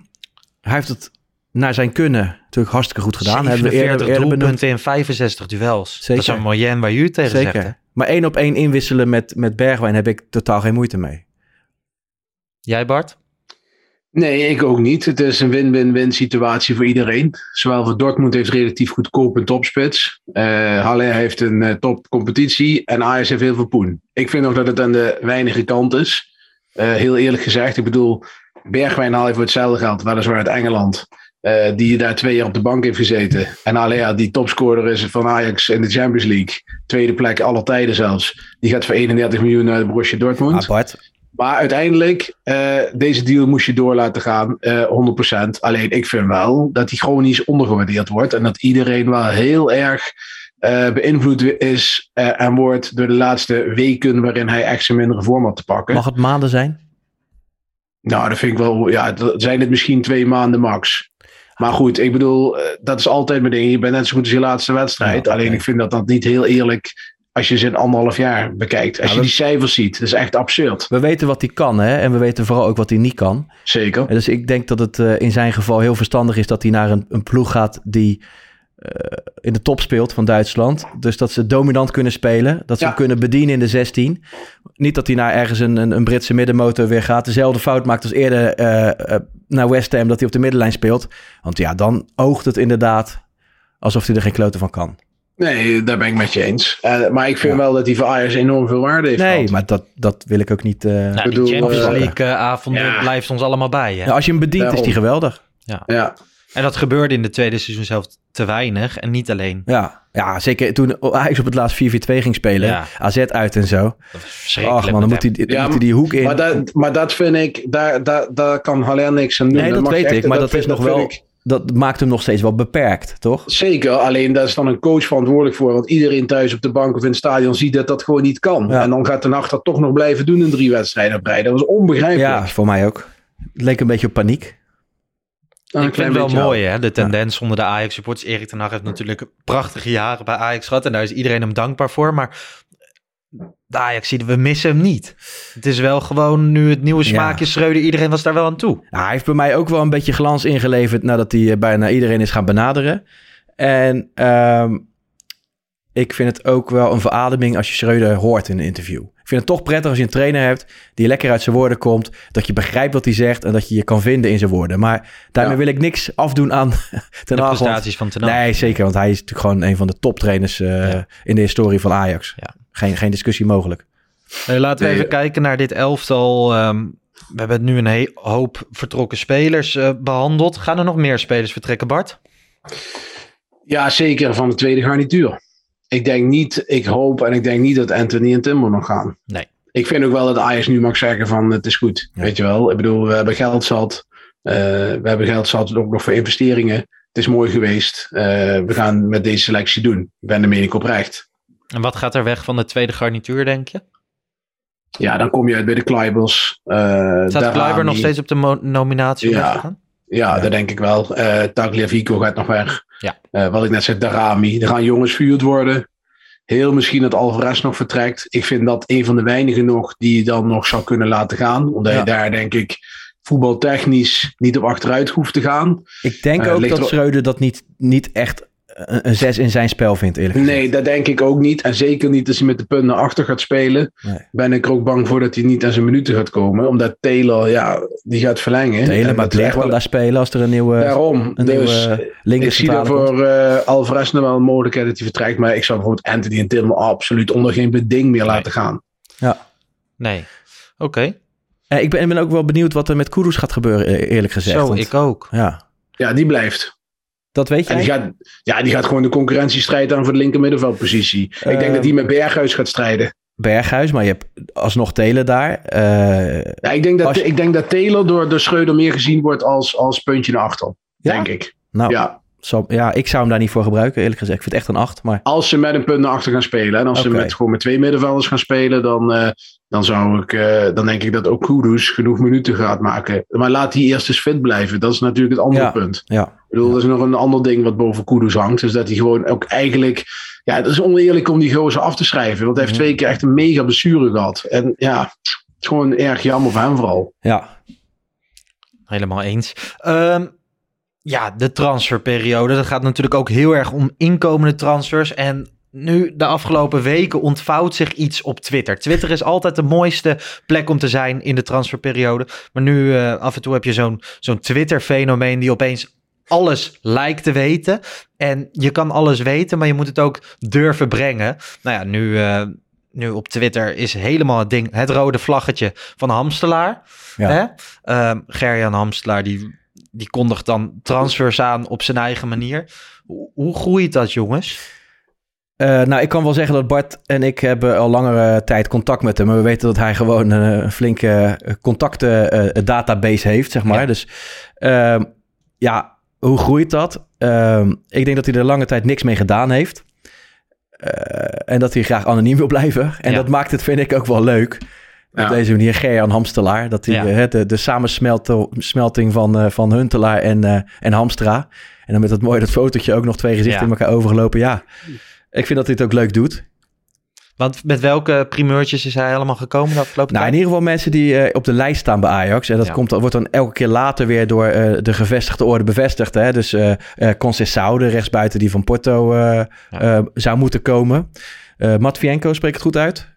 hij heeft het naar zijn kunnen natuurlijk hartstikke goed gedaan. Hebben we 47 eerder, eerder doelpunten in 65 duels. Zeker. Dat is een moyenne waar u tegen Zeker. zegt. hè? Maar één op één inwisselen met, met Bergwijn heb ik totaal geen moeite mee. Jij Bart? Nee, ik ook niet. Het is een win-win-win situatie voor iedereen. Zowel voor Dortmund heeft relatief goedkoop een topspits. Eh Halle heeft een eh, topcompetitie. En Ajax heeft heel veel poen. Ik vind nog dat het aan de weinige kant is. Eh, heel eerlijk gezegd. Ik bedoel, Bergwijn haal je voor hetzelfde geld. Weliswaar uit Engeland. die daar twee jaar op de bank heeft gezeten. En Alea, die topscorer is van Ajax in de Champions League. Tweede plek aller tijden zelfs. Die gaat voor 31 miljoen naar Borussia Dortmund. Bart, Maar uiteindelijk, eh, deze deal moest je door laten gaan, eh 100%. Alleen ik vind wel dat hij chronisch ondergewaardeerd wordt. En dat iedereen wel heel erg eh, beïnvloed is eh, en wordt door de laatste weken waarin hij echt zijn mindere vorm had te pakken. mag het maanden zijn? Nou, dat vind ik wel, ja, zijn het misschien twee maanden max. Maar goed, ik bedoel, eh, dat is altijd mijn ding. Je bent net zo goed als je laatste wedstrijd. Ja. Alleen ik vind dat dat niet heel eerlijk als je ze in anderhalf jaar bekijkt. Als Ja, je die cijfers ziet, dat is echt absurd. We weten wat hij kan, hè? En we weten vooral ook wat hij niet kan. Zeker. En Dus ik denk dat het eh, in zijn geval heel verstandig is dat hij naar een, een ploeg gaat die eh, in de top speelt van Duitsland. Dus dat ze dominant kunnen spelen. Dat ze Ja. hem kunnen bedienen in de 16. Niet dat hij naar ergens een, een, een Britse middenmotor weer gaat. Dezelfde fout maakt als eerder eh, naar West Ham dat hij op de middenlijn speelt. Want ja, dan oogt het inderdaad alsof hij er geen kloten van kan. Nee, daar ben ik met je eens. Eh, maar ik vind wel dat hij voor Ajax enorm veel waarde heeft Nee, gehad. maar dat, dat wil ik ook niet... eh, Nou, bedoel, die Champions eh, ja. blijft ons allemaal bij. Hè? nou, als je hem bedient is hij geweldig. Ja, En dat gebeurde in de tweede seizoen zelf te weinig. En niet alleen. Ja, ja zeker toen Ajax op het laatst 4-4-2 ging spelen. Ja. AZ uit en zo. Dat was verschrikkelijk. Ach man, dan moet hij, dan Ja, moet hij die hoek in. maar dat, maar dat vind ik, daar, daar, daar kan Haller niks aan doen. nee, dat weet ik. Maar dat, vind- is nog wel... ik- Dat maakt hem nog steeds wel beperkt, toch? Zeker, alleen daar is dan een coach verantwoordelijk voor. Want iedereen thuis op de bank of in het stadion ziet dat dat gewoon niet kan. Ja. En dan gaat de nacht dat toch nog blijven doen in drie wedstrijden op rij. Dat was onbegrijpelijk. Ja, voor mij ook. Het leek een beetje op paniek. Ik vind klein het wel mooi, hè? De tendens onder de Ajax-supporters. Erik ten Hag heeft natuurlijk prachtige jaren bij Ajax gehad. En daar is iedereen hem dankbaar voor. Maar de Ajax zien we missen hem niet. Het is wel gewoon nu het nieuwe Ja. smaakje Schreuder. Iedereen was daar wel aan toe. Nou, hij heeft bij mij ook wel een beetje glans ingeleverd nadat hij eh, bijna iedereen is gaan benaderen. En ehm, ik vind het ook wel een verademing als je Schreuder hoort in een interview. Ik vind het toch prettig als je een trainer hebt die lekker uit zijn woorden komt. Dat je begrijpt wat hij zegt en dat je je kan vinden in zijn woorden. Maar daarmee Ja. wil ik niks afdoen aan ten De prestaties van ten Hag. Nee, zeker. Want hij is natuurlijk gewoon een van de toptrainers eh, Ja. in de historie van Ajax. Ja. Geen, geen discussie mogelijk. Eh, laten we even kijken naar dit elftal. Ehm, we hebben nu een hoop vertrokken spelers eh, behandeld. Gaan er nog meer spelers vertrekken, Bart? Ja, zeker van de tweede garnituur. Ik denk niet, ik hoop en ik denk niet dat Anthony en Timber nog gaan. Nee. Ik vind ook wel dat Ajax nu mag zeggen van het is goed. Ja. Weet je wel, ik bedoel, we hebben geld zat. Eh, we hebben geld zat ook nog voor investeringen. Het is mooi geweest. Eh, we gaan met deze selectie doen. Ik ben de mening oprecht. En wat gaat er weg van de tweede garnituur, denk je? Ja, dan kom je uit bij de Kluibers. Uh, Staat Kluiber nog steeds op de nominatie? om Ja. Ja, Ja. dat denk ik wel. Eh Tagliafico gaat nog weg. Ja. Eh, wat ik net zei, Darami. Er gaan jongens verhuurd worden. Heel misschien dat Alvarez nog vertrekt. Ik vind dat een van de weinigen nog die je dan nog zou kunnen laten gaan. Omdat Ja. je daar denk ik voetbaltechnisch niet op achteruit hoeft te gaan. Ik denk Eh, ook dat er- Schreuder dat niet, niet echt een, een zes in zijn spel vindt, eerlijk gezegd. Nee, dat denk ik ook niet. En zeker niet als hij met de punt naar achter gaat spelen. Nee. Ben ik er ook bang voor dat hij niet aan zijn minuten gaat komen. Omdat Taylor, ja, die gaat verlengen. De hele En maar kan wel- daar spelen als er een nieuwe, Daarom. een dus nieuwe linker ik zie daar centrale komt. voor eh, Alvarez nog wel een mogelijkheid dat hij vertrekt. Maar ik zou bijvoorbeeld Anthony en Tim absoluut onder geen beding meer laten gaan. Nee. Oké. Eh, ik, ben, ben ook wel benieuwd wat er met Kudus gaat gebeuren, eh, eerlijk gezegd. Zo, want- ik ook. Ja, Ja, die blijft. Dat weet En jij? die gaat, ja, die gaat gewoon de concurrentiestrijd aan voor de linker middenveldpositie. ik denk Ehm, dat hij met Berghuis gaat strijden. Berghuis, maar je hebt alsnog Telen daar. Eh, Ja, ik, denk dat, je- ik denk dat Taylor door, door Schreuder meer gezien wordt als, als puntje naar achter. Ja? Denk ik. nou, Ja. ja, ik zou hem daar niet voor gebruiken, eerlijk gezegd. Ik vind het echt een acht, maar Als ze met een punt naar achter gaan spelen. En als ze met, gewoon met twee middenvelders gaan spelen. Dan, eh, dan, zou ik, eh, dan denk ik dat ook Kudus genoeg minuten gaat maken. Maar laat hij eerst eens fit blijven. Dat is natuurlijk het andere Ja. punt. Ja. Ik bedoel, dat is nog een ander ding wat boven Kudus hangt. Is dat hij gewoon ook eigenlijk... Ja, het is oneerlijk om die gozer af te schrijven. Want hij heeft twee keer echt een mega blessure gehad. En ja, het is gewoon erg jammer voor hem vooral. Ja, Helemaal eens. Ehm, ja, de transferperiode. Dat gaat natuurlijk ook heel erg om inkomende transfers. En nu, de afgelopen weken, ontvouwt zich iets op Twitter. Twitter is altijd de mooiste plek om te zijn in de transferperiode. Maar nu, eh, af en toe heb je zo'n zo'n Twitter-fenomeen die opeens alles lijkt te weten. En je kan alles weten, maar je moet het ook durven brengen. Nou ja, nu, eh, nu op Twitter is helemaal het ding, het rode vlaggetje van Hamstelaar. Ja. Hè? Ehm, Gerjan Hamstelaar, die, die kondigt dan transfers aan op zijn eigen manier. Hoe, hoe groeit dat, jongens? Eh, nou, ik kan wel zeggen dat Bart en ik hebben al langere tijd contact met hem. Maar we weten dat hij gewoon een flinke eh, contacten eh, database heeft, zeg maar. Ja. Dus ehm, ja, hoe groeit dat? Ehm, ik denk dat hij er lange tijd niks mee gedaan heeft. En dat hij graag anoniem wil blijven. En Ja. dat maakt het, vind ik, ook wel leuk. Op Ja. deze manier, Gerjan Hamstelaar. Dat hij eh, de, de samensmelting van, van Huntelaar en, en Hamstra. En dan met dat mooie dat fotootje ook nog twee gezichten in elkaar overgelopen. Ja, ik vind dat hij het ook leuk doet. Want met welke primeurtjes is hij allemaal gekomen de afgelopen Nou, in ieder geval mensen die eh, op de lijst staan bij Ajax. En dat Ja. komt, wordt dan elke keer later weer door eh, de gevestigde orde bevestigd. Hè? Dus eh eh Conceição, de rechtsbuiten die van Porto eh, zou moeten komen. Matvienko spreekt het goed uit.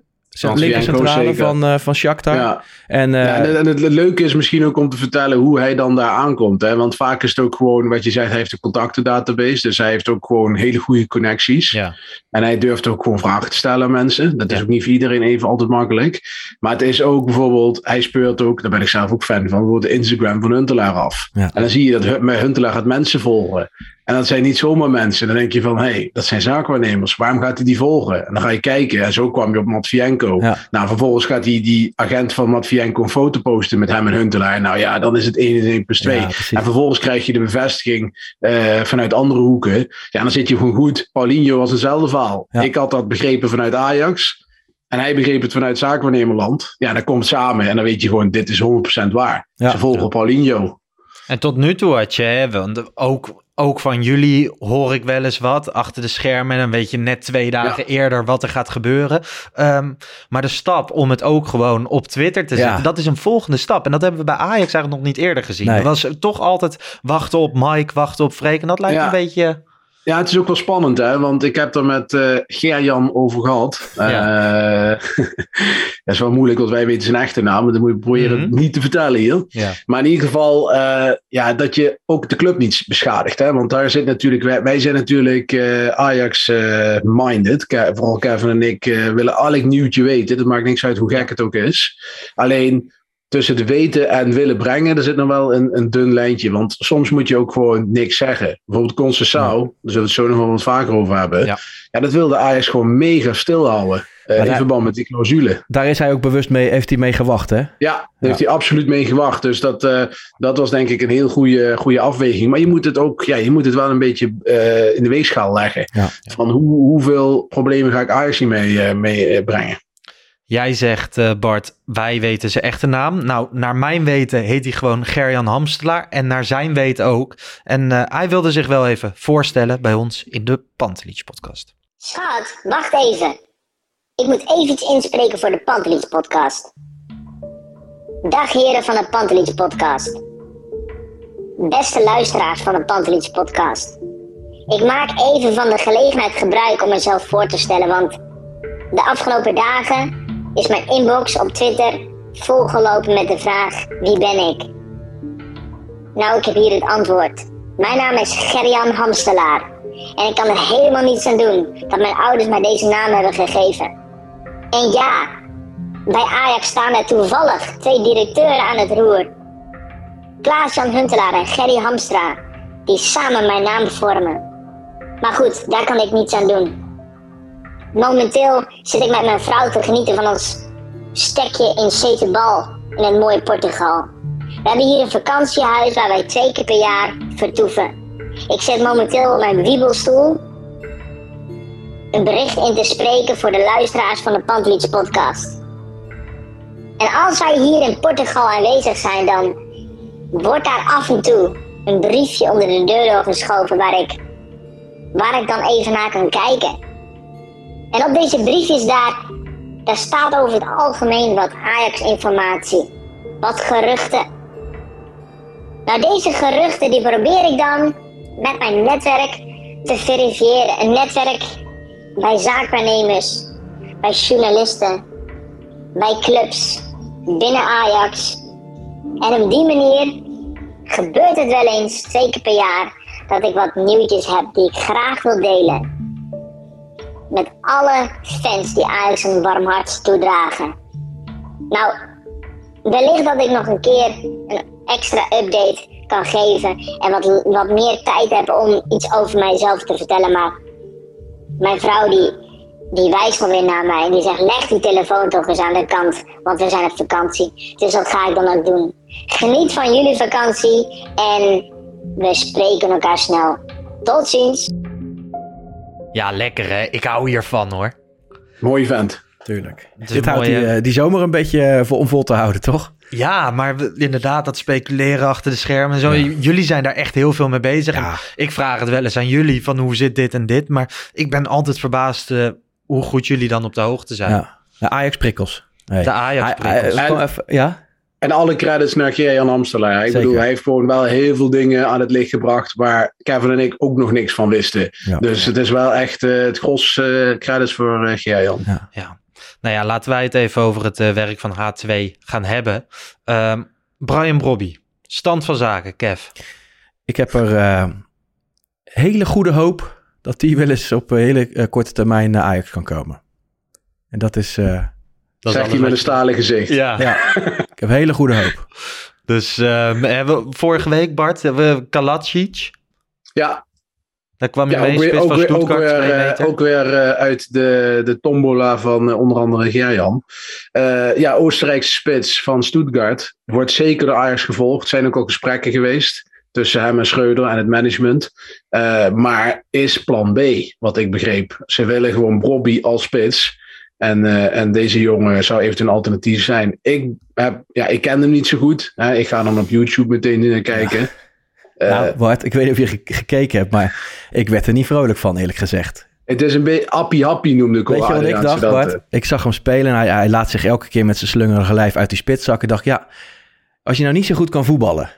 Matvienko, Linker centrale zeker. van, eh van Shakhtar. Ja. En, eh, Ja, en, en het leuke is misschien ook om te vertellen hoe hij dan daar aankomt. Hè? Want vaak is het ook gewoon, wat je zegt, hij heeft een contactendatabase. Dus hij heeft ook gewoon hele goede connecties. Ja. En hij durft ook gewoon vragen te stellen aan mensen. Dat is ook niet voor iedereen even altijd makkelijk. Maar het is ook bijvoorbeeld, hij speurt ook, daar ben ik zelf ook fan van, bijvoorbeeld de Instagram van Huntelaar af. En dan zie je dat Huntelaar gaat mensen volgen. En dat zijn niet zomaar mensen. Dan denk je van, hé, hey, dat zijn zaakwaarnemers. Waarom gaat hij die volgen? En dan ga je kijken. En zo kwam je op Matvienko. Ja. Nou, vervolgens gaat die, die agent van Matvienko een foto posten met hem en Huntelaar. Nou ja, dan is het 1 en 1 plus 2. Ja, precies. en vervolgens krijg je de bevestiging eh, vanuit andere hoeken. Ja, dan zit je gewoon goed. Paulinho was hetzelfde verhaal. Ja. Ik had dat begrepen vanuit Ajax. En hij begreep het vanuit zaakwaarnemerland. Ja, dan komt het samen. En dan weet je gewoon, dit is 100% waar. Ja. Ze volgen Paulinho. En tot nu toe had je, hè, want ook, ook van jullie hoor ik wel eens wat achter de schermen. En dan weet je net twee dagen eerder wat er gaat gebeuren. Ehm, maar de stap om het ook gewoon op Twitter te Ja. zetten, dat is een volgende stap. En dat hebben we bij Ajax eigenlijk nog niet eerder gezien. Nee. Er was toch altijd wachten op Mike, wachten op Freek. En dat lijkt Ja. een beetje... Ja, het is ook wel spannend, hè? Want ik heb er met eh Gerjan over gehad. Ja. Eh, dat is wel moeilijk, want wij weten zijn echte naam. Maar dan moet je proberen Mhm. het niet te vertellen hier. Ja. Maar in ieder geval, eh, ja, dat je ook de club niet beschadigt. Hè? Want daar zit natuurlijk, wij, wij zijn natuurlijk Ajax-minded. vooral Kevin en ik willen elk nieuwtje weten. Het maakt niks uit hoe gek het ook is. Alleen tussen het weten en willen brengen, er zit nog wel een, een dun lijntje. Want soms moet je ook gewoon niks zeggen. Bijvoorbeeld Conceição, daar zullen we het zo nog wel wat vaker over hebben. Ja. Ja, dat wilde Ajax gewoon mega stilhouden. Maar in daar- verband met die clausule. Daar is hij ook bewust mee, heeft hij mee gewacht, hè? Ja, daar heeft hij absoluut mee gewacht. Dus dat, eh, dat was denk ik een heel goede, goede afweging. Maar je moet het ook, ja, je moet het wel een beetje eh, in de weegschaal leggen. Ja. Van hoe, hoeveel problemen ga ik Ajax hiermee mee eh, brengen? Jij zegt, eh, Bart, wij weten zijn echte naam. Nou, naar mijn weten heet hij gewoon Gerjan Hamstelaar. En naar zijn weten ook. En eh, hij wilde zich wel even voorstellen bij ons in de Pantelich podcast. Schat, wacht even. Ik moet even iets inspreken voor de Pantelich podcast. Dag heren van de Pantelich podcast. Beste luisteraars van de Pantelich podcast. Ik maak even van de gelegenheid gebruik om mezelf voor te stellen, want de afgelopen dagen is mijn inbox op Twitter volgelopen met de vraag: wie ben ik? Nou, ik heb hier het antwoord. Mijn naam is Gerjan Hamstelaar. En ik kan er helemaal niets aan doen dat mijn ouders mij deze naam hebben gegeven. En ja, bij Ajax staan er toevallig twee directeuren aan het roer. Klaas-Jan Huntelaar en Gerry Hamstra, die samen mijn naam vormen. Maar goed, daar kan ik niets aan doen. Momenteel zit ik met mijn vrouw te genieten van ons stekje in Setebal in het mooie Portugal. We hebben hier een vakantiehuis waar wij twee keer per jaar vertoeven. Ik zit momenteel op mijn wiebelstoel een bericht in te spreken voor de luisteraars van de Pantelits podcast. En als wij hier in Portugal aanwezig zijn, dan wordt daar af en toe een briefje onder de deur doorgeschoven waar ik, waar ik dan even naar kan kijken. En op deze briefjes daar, daar staat over het algemeen wat Ajax-informatie, wat geruchten. Nou, deze geruchten die probeer ik dan met mijn netwerk te verifiëren. Een netwerk bij zaakwaarnemers, bij journalisten, bij clubs, binnen Ajax. En op die manier gebeurt het wel eens twee keer per jaar dat ik wat nieuwtjes heb die ik graag wil delen. Met alle fans die Ajax een warm hart toedragen. Nou, wellicht dat ik nog een keer een extra update kan geven en wat, wat meer tijd heb om iets over mijzelf te vertellen. Maar mijn vrouw die, die wijst alweer naar mij en die zegt leg die telefoon toch eens aan de kant, want we zijn op vakantie. Dus dat ga ik dan ook doen. Geniet van jullie vakantie en we spreken elkaar snel. Tot ziens. Ja, lekker hè. Ik hou hiervan hoor. Mooi vent. Tuurlijk. Dit houdt mooie- die, eh, die zomer een beetje eh, voor, om vol te houden, toch? Ja, maar we- inderdaad, dat speculeren achter de schermen en zo. Jullie zijn daar echt heel veel mee bezig. Ik vraag het wel eens aan jullie van hoe zit dit en dit. Maar ik ben altijd verbaasd eh, hoe goed jullie dan op de hoogte zijn. Ja. De Ajax-prikkels. Hey. De. Hij- hij- kom En- even- ja? En alle credits naar Gerjan Amstelaar. Ik Zeker. bedoel, hij heeft gewoon wel heel veel dingen aan het licht gebracht waar Kevin en ik ook nog niks van wisten. Ja. Dus het is wel echt eh, het gros eh, credits voor eh Gerjan. Ja. Nou ja, laten wij het even over het werk van H2 gaan hebben. Ehm, Brian Brobby, stand van zaken, Kev. Ik heb er eh, hele goede hoop dat die wel eens op een hele korte termijn naar Ajax kan komen. En dat is... eh, Dat hij met een stalen gezicht. Ja. ja, ik heb hele goede hoop. Dus ehm, hebben we vorige week, Bart, hebben we Kalacic. Ja, Daar kwam je ja mee, ook, weer, spits ook, van weer, ook Stuttgart, weer, eh, ook weer eh, uit de, de tombola van eh, onder andere Gerjan. Eh, ja, Oostenrijkse spits van Stuttgart. Wordt zeker door Ajax gevolgd. Er zijn ook al gesprekken geweest tussen hem en Schreuder en het management. Eh, maar is plan B, wat ik begreep. Ze willen gewoon Brobby als spits. En, eh, en deze jongen zou eventueel een alternatief zijn. Ik, heb, ja, ik ken hem niet zo goed. Hè. Ik ga dan op YouTube meteen eh, kijken. Eh, nou, Bart, ik weet niet of je ge- gekeken hebt, maar ik werd er niet vrolijk van, eerlijk gezegd. het is een beetje appie-happie noemde ik Weet je wat ik dacht. Bart? Ik zag hem spelen en hij, hij laat zich elke keer met zijn slungerige lijf uit die spits zakken. Ik dacht, ja, als je nou niet zo goed kan voetballen,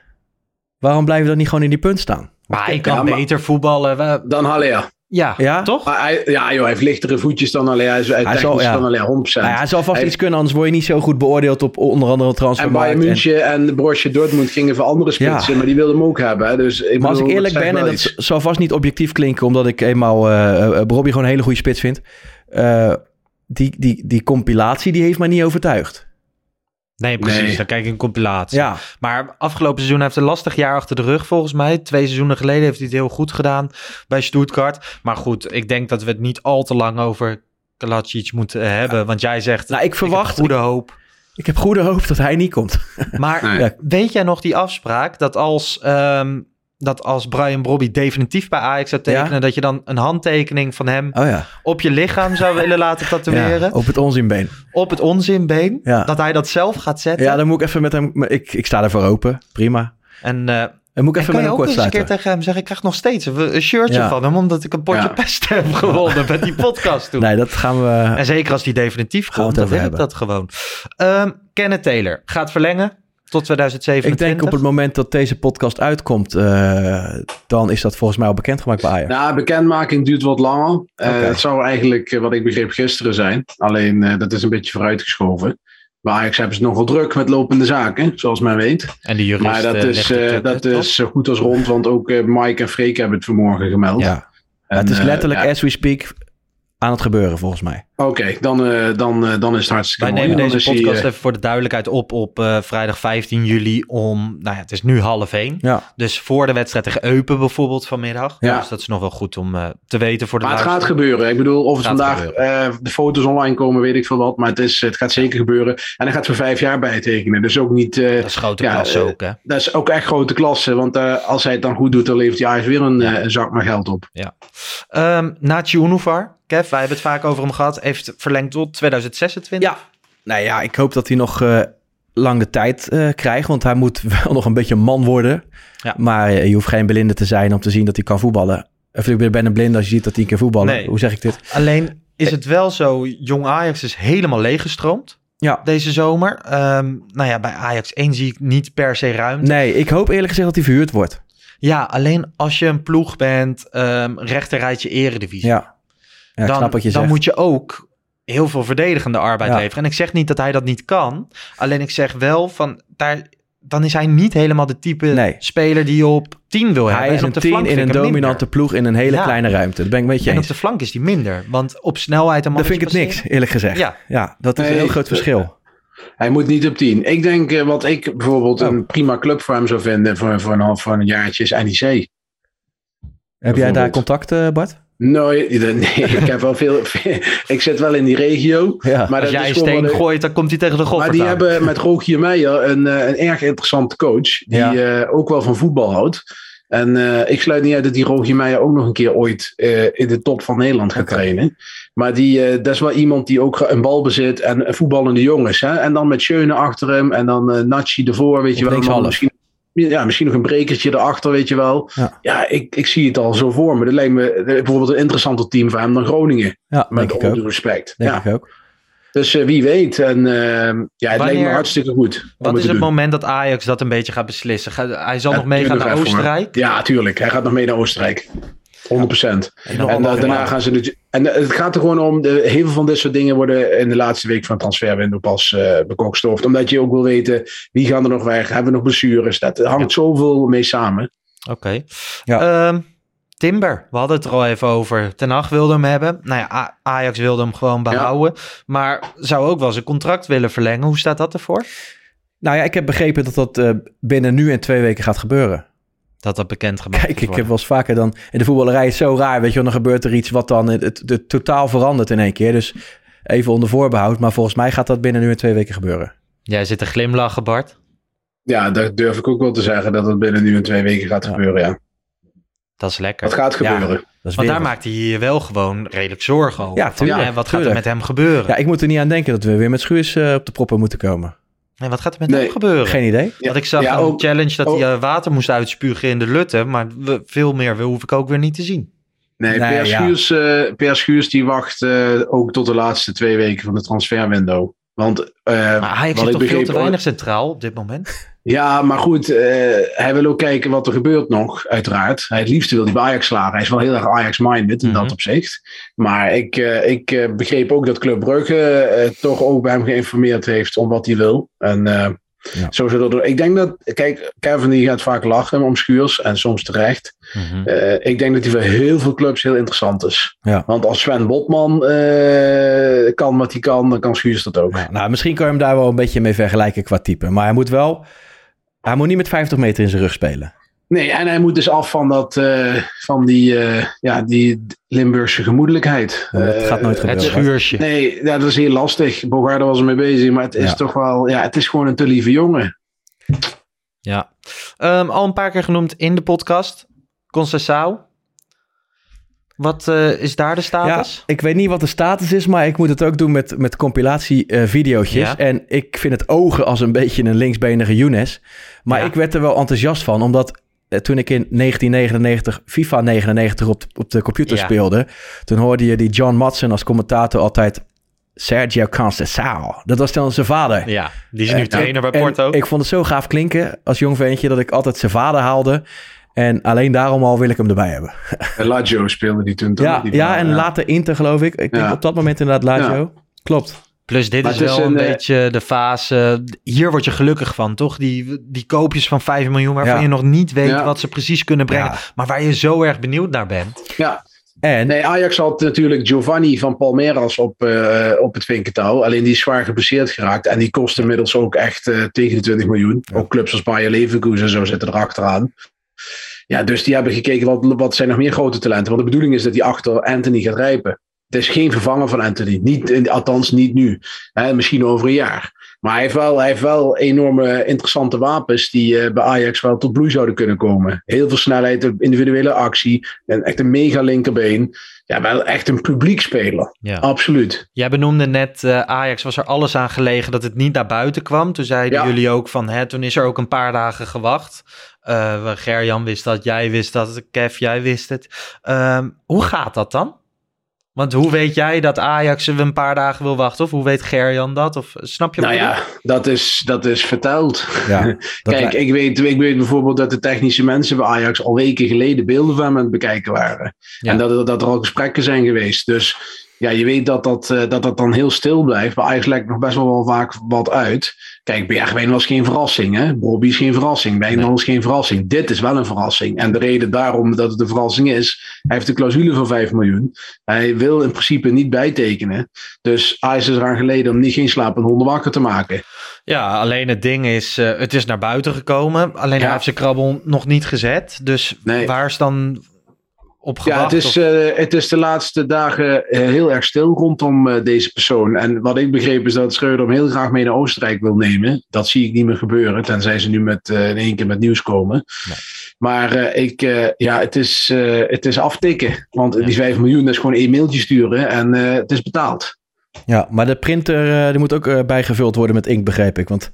waarom blijf je dan niet gewoon in die punt staan? Maar hij kan Ja, maar- beter voetballen. We- Dan Haller. Ja, Ja? toch? Maar hij, ja, joh, hij heeft lichtere voetjes dan Haller. Hij is hij Hij zal- ja. dan Haller, 100%. Nou ja, hij zal vast Hij- iets kunnen, anders word je niet zo goed beoordeeld op onder andere en transfermarkt. Bayern En- München en Borussia Dortmund gingen voor andere spitsen, Ja. maar die wilden hem ook hebben. hè. Dus ik Maar als ik eerlijk ben, en dat iets. zal vast niet objectief klinken, omdat ik eenmaal Bobby gewoon een hele goede spits vind. eh, die, die, die compilatie, die heeft mij niet overtuigd. Nee, precies. Nee. Dan kijk ik een compilatie. Ja, Maar afgelopen seizoen heeft hij een lastig jaar achter de rug, volgens mij. Twee seizoenen geleden heeft hij het heel goed gedaan bij Stuttgart. Maar goed, ik denk dat we het niet al te lang over Kalacic moeten hebben. Want jij zegt, nou, ik verwacht, goede hoop. ik heb goede hoop dat hij niet komt. Maar Nee. Weet jij nog die afspraak dat als, ehm, dat als Brian Brobby definitief bij Ajax zou tekenen, Ja. dat je dan een handtekening van hem Oh ja, op je lichaam zou willen laten tatoeëren? ja op het onzinbeen. Op het onzinbeen? Dat hij dat zelf gaat zetten? Ja, dan moet ik even met hem, ik, ik sta ervoor open, prima. En eh, Dan moet ik En even kan met je ook eens een keer tegen hem zeggen... ik krijg nog steeds een, shirtje Ja. van hem... omdat ik een potje Ja. pest heb gewonnen met die podcast toen. Nee, dat gaan we... En zeker als die definitief komt, dan wil ik dat gewoon. Ehm Kenneth Taylor gaat verlengen tot 2027. Ik denk op het moment dat deze podcast uitkomt, eh, dan is dat volgens mij al bekendgemaakt bij Ajax. Nou, bekendmaking duurt wat langer. Eh, Oké. Het zou eigenlijk, eh, wat ik begreep, gisteren zijn. Alleen eh, dat is een beetje vooruitgeschoven. Bij Ajax hebben ze nogal druk met lopende zaken, zoals men weet. En die jurist Maar dat is, de eh, dat is zo goed als rond, want ook Mike en Freek hebben het vanmorgen gemeld. Ja. En, het is letterlijk, ja, as we speak, aan het gebeuren volgens mij. Oké, dan, eh, dan, eh, dan is het hartstikke Wij mooi. nemen deze podcast eh, even voor de duidelijkheid op op eh, vrijdag 15 juli om, nou ja, het is nu half één. Ja. Dus voor de wedstrijd tegen Eupen bijvoorbeeld vanmiddag. Ja. Dus dat is nog wel goed om eh, te weten voor de Maar het gaat gebeuren. Ik bedoel, of het vandaag eh, de foto's online komen, weet ik veel wat. Maar het, is, het gaat zeker gebeuren. En hij gaat voor vijf jaar bijtekenen. Dus ook niet... eh, Dat is grote ja, klasse ook, hè? dat is ook echt grote klasse. Want eh, als hij het dan goed doet, dan levert hij eigenlijk weer een, zak met geld op. Ja. Ehm Nachi Unuvar, Kev, wij hebben het vaak over hem gehad, heeft verlengd tot 2026. Ja. Nou ja, ik hoop dat hij nog uh, lang de tijd uh, krijgt. Want hij moet wel nog een beetje man worden. Ja. Maar uh, je hoeft geen blinde te zijn om te zien dat hij kan voetballen. Of ik ben een blinde als je ziet dat hij kan voetballen. Nee. Hoe zeg ik dit? Alleen is het wel zo, jong Ajax is helemaal leeggestroomd. Ja. Deze zomer. Um, nou ja, bij Ajax 1 zie ik niet per se ruimte. Nee, ik hoop eerlijk gezegd dat hij verhuurd wordt. Ja, alleen als je een ploeg bent, um, rechterrijtje eredivisie. Ja, ja dan, snap wat je dan zegt. moet je ook heel veel verdedigende arbeid Ja. leveren. En ik zeg niet dat hij dat niet kan. Alleen ik zeg wel van daar, dan is hij niet helemaal de type Nee. speler die je op 10 wil hebben. Hij is En een op de tien flank in vind een dominante minder. ploeg in een hele Ja. kleine ruimte. Dat ben ik met je En op de flank is hij minder. Want op snelheid en Dat vind ik het niks, eerlijk gezegd. Ja. Ja, dat is Nee, een heel groot verschil. Hij moet niet op 10. Ik denk eh, wat ik bijvoorbeeld Oh. een prima club voor hem zou vinden voor, voor, een, voor een jaartje is NEC. Heb jij daar contact, eh, Bart? Nee, nee, ik heb wel veel, Ik zit wel in die regio. Ja. Maar Als jij een steen gooit, dan komt hij tegen de golf. Maar die hebben met Rogier Meijer een, eh, een erg interessante coach. Die Ja. eh, ook wel van voetbal houdt. En eh, ik sluit niet uit dat die Rogier Meijer ook nog een keer ooit in de top van Nederland gaat trainen. Maar die, dat is wel iemand die ook een bal bezit en voetballende jongens. Hè? En dan met Schöne achter hem en dan Nachi ervoor, weet je wel. Misschien, ja, misschien nog een brekertje erachter, weet je wel. Ja. Ja, ik, ik zie het al zo voor me. Dat lijkt me eh, bijvoorbeeld een interessanter team voor hem dan Groningen. Ja, Met denk ik alle ook. respect. Denk ja. ik ook. Dus eh, wie weet. En eh, ja, het lijkt Wanneer- me hartstikke goed. Wat het is het doen. moment dat Ajax dat een beetje gaat beslissen? Gaat- hij zal Ja, nog meegaan naar. Oostenrijk. Ja, tuurlijk. Hij gaat nog mee naar Oostenrijk. 100 procent. En, En eh, daarna gaan ze. de- En eh, het gaat er gewoon om. De, heel veel van dit soort dingen worden in de laatste week van het transferwindow pas eh bekokstoofd. Omdat je ook wil weten wie gaan er nog weg. Hebben we nog blessures? Dat er hangt zoveel mee samen. Oké. Ja. Ehm, Timber, we hadden het er al even over. Ten Hag wilde hem hebben. Nou ja, Ajax wilde hem gewoon behouden. Maar zou ook wel zijn contract willen verlengen. Hoe staat dat ervoor? Nou ja, ik heb begrepen dat dat eh, binnen nu en twee weken gaat gebeuren. Dat dat bekend gemaakt Kijk, ik heb wel eens vaker dan... In de voetballerij is zo raar, weet je wel. Dan gebeurt er iets wat dan het, het, het totaal verandert in één keer. Dus even onder voorbehoud. Maar volgens mij gaat dat binnen nu en twee weken gebeuren. Jij zit te glimlachen, Bart. Ja, dat durf ik ook wel te zeggen. Dat het binnen nu en twee weken gaat gebeuren. Ja. Dat is lekker. Dat gaat gebeuren. Dat is Want weer daar maakt hij je wel gewoon redelijk zorgen over. Ja, tuurlijk, hè, wat gaat er met hem gebeuren? Ja, ik moet er niet aan denken dat we weer met Schuurs eh, op de proppen moeten komen. Nee, wat gaat er met Nee. hem gebeuren? Geen idee. Want ik zag Ja, een ook- challenge dat ook- hij eh, water moest uitspugen in de lutte. Maar we- veel meer hoef ik ook weer niet te zien. Nee, Nee, per, ja. Schuurs, eh, per Schuurs die wacht eh, ook tot de laatste twee weken van de transferwindow. Want eh, Maar Ajax is ik toch veel te weinig centraal op dit moment? Ja, maar goed, eh, hij wil ook kijken wat er gebeurt nog, uiteraard. Hij het liefste wil hij bij Ajax slagen. Hij is wel heel erg Ajax-minded in Mhm. dat opzicht. Maar ik, eh, ik eh, begreep ook dat Club Brugge toch ook bij hem geïnformeerd heeft om wat hij wil. En Ja. zo zullen ik denk dat, kijk, Kevin die gaat vaak lachen om Schuurs en soms terecht. Eh, ik denk dat hij voor heel veel clubs heel interessant is. Ja. Want als Sven Botman kan wat hij kan, dan kan Schuurs dat ook. Ja, nou, misschien kan je hem daar wel een beetje mee vergelijken qua type. Maar hij moet wel... Hij moet niet met 50 meter in zijn rug spelen. Nee, en hij moet dus af van, dat, eh, van die, eh, ja, die Limburgse gemoedelijkheid. Dat gaat nooit Eh, gebeuren. Het schuursje. Nee, ja, dat is heel lastig. Bogarde was ermee bezig, maar het is Ja. toch wel, ja, het is gewoon een te lieve jongen. Ja. Ehm, al een paar keer genoemd in de podcast. Concessao. Wat eh, is daar de Ja, status? ik weet niet wat de status is, maar ik moet het ook doen met, met compilatie-videootjes. Ja. En ik vind het ogen als een beetje een linksbenige Younes. Maar Ja. ik werd er wel enthousiast van, omdat eh, toen ik in 1999 FIFA 99 op de, op de computer speelde, toen hoorde je die John Matson als commentator altijd Sergio Conceição. Dat was dan zijn vader. Ja, die is nu En- trainer bij Porto. Ik vond het zo gaaf klinken als jong ventje dat ik altijd zijn vader haalde. En alleen daarom al wil ik hem erbij hebben. En Lazio speelde die toen toch? Ja, Die ja van- en later Inter geloof ik. Ik denk Ja. op dat moment inderdaad Lazio. Klopt. Plus dit Maar is wel een, een, eh, beetje de fase... Hier word je gelukkig van, toch? Die, die koopjes van 5 miljoen waarvan Ja. je nog niet weet Ja. wat ze precies kunnen brengen. Ja. Maar waar je zo erg benieuwd naar bent. Ja, En nee, Ajax had natuurlijk Giovanni van Palmeiras op, eh, op het vinkentouw. Alleen die is zwaar geblesseerd geraakt. En die kost inmiddels ook echt eh, tegen de 20 miljoen. Ook clubs als Bayer Leverkusen en zo zitten erachteraan. Ja, dus die hebben gekeken wat, wat zijn nog meer grote talenten. Want de bedoeling is dat die achter Anthony gaat rijpen. Het is geen vervanger van Anthony. Niet, althans, niet nu. Hè, misschien over een jaar. Maar hij heeft wel, hij heeft wel enorme interessante wapens die eh, bij Ajax wel tot bloei zouden kunnen komen. Heel veel snelheid, individuele actie. En echt een mega linkerbeen. Ja, wel echt een publiekspeler. Ja. Absoluut. Jij benoemde net, eh, Ajax was er alles aan gelegen dat het niet naar buiten kwam. Toen zeiden Ja. jullie ook van, hè, toen is er ook een paar dagen gewacht. Eh Gerjan wist dat, jij wist dat, Kev, jij wist het. Ehm, hoe gaat dat dan? Want hoe weet jij dat Ajax er een paar dagen wil wachten? Of hoe weet Gerjan dat? Of snap je wat Nou ja, dat is, dat is verteld. Ja, Kijk, ik weet, ik weet bijvoorbeeld dat de technische mensen bij Ajax al weken geleden beelden van hem aan het bekijken waren. Ja. En dat, er- dat er al gesprekken zijn geweest. Dus ja, je weet dat dat, eh, dat, dat dan heel stil blijft. Bij Ajax lijkt nog best wel, wel vaak wat uit. Kijk, Bergwijn was geen verrassing. Hè? Bobby is geen verrassing. Wijnald is geen verrassing. Dit is wel een verrassing. En de reden daarom dat het een verrassing is, hij heeft een clausule van 5 miljoen. Hij wil in principe niet bijtekenen. Dus Ajax is eraan geleden om niet geen slapende honden wakker te maken. Ja, alleen het ding is, eh, het is naar buiten gekomen. Alleen Ja. heeft zijn krabbel nog niet gezet. Dus Nee. waar is dan op Ja, het is, eh, het is de laatste dagen eh, heel erg stil rondom eh, deze persoon. En wat ik begreep is dat Schreuder hem heel graag mee naar Oostenrijk wil nemen. Dat zie ik niet meer gebeuren, tenzij ze nu met, in één keer met nieuws komen. Maar eh, ik, ja, het, is, het is aftikken. Want die 5 miljoen is gewoon één mailtje sturen en het is betaald. Ja, maar de printer die moet ook bijgevuld worden met inkt, begreep ik. Want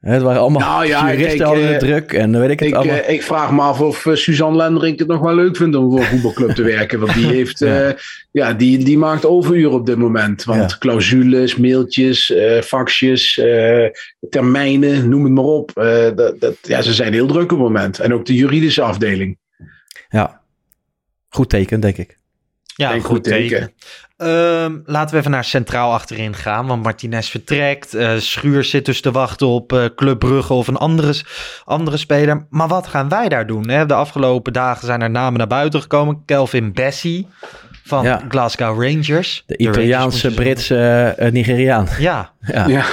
het waren allemaal Nou ja, juristen kijk, hadden eh, druk en weet ik het Ik, allemaal. eh, ik vraag me af of eh, Suzanne Lenderink het nog wel leuk vindt om voor een voetbalclub te werken. Want die heeft, Ja. ja. ja, die, die maakt overuren op dit moment. Want Ja. clausules, mailtjes, eh faxjes, eh, termijnen, noem het maar op. Eh, dat, dat, ja, ze zijn heel druk op het moment. En ook de juridische afdeling. ja, goed teken, denk ik. Ja, Denk goed goed teken. teken. Ehm, laten we even naar centraal achterin gaan. Want Martinez vertrekt. eh Schuur zit dus te wachten op eh Club Brugge of een andere, andere speler. Maar wat gaan wij daar doen? Hè? De afgelopen dagen zijn er namen naar buiten gekomen. Kelvin Bessie van Ja. Glasgow Rangers. De Italiaanse, Britse eh, Nigeriaan. Ja. Ja. Ja.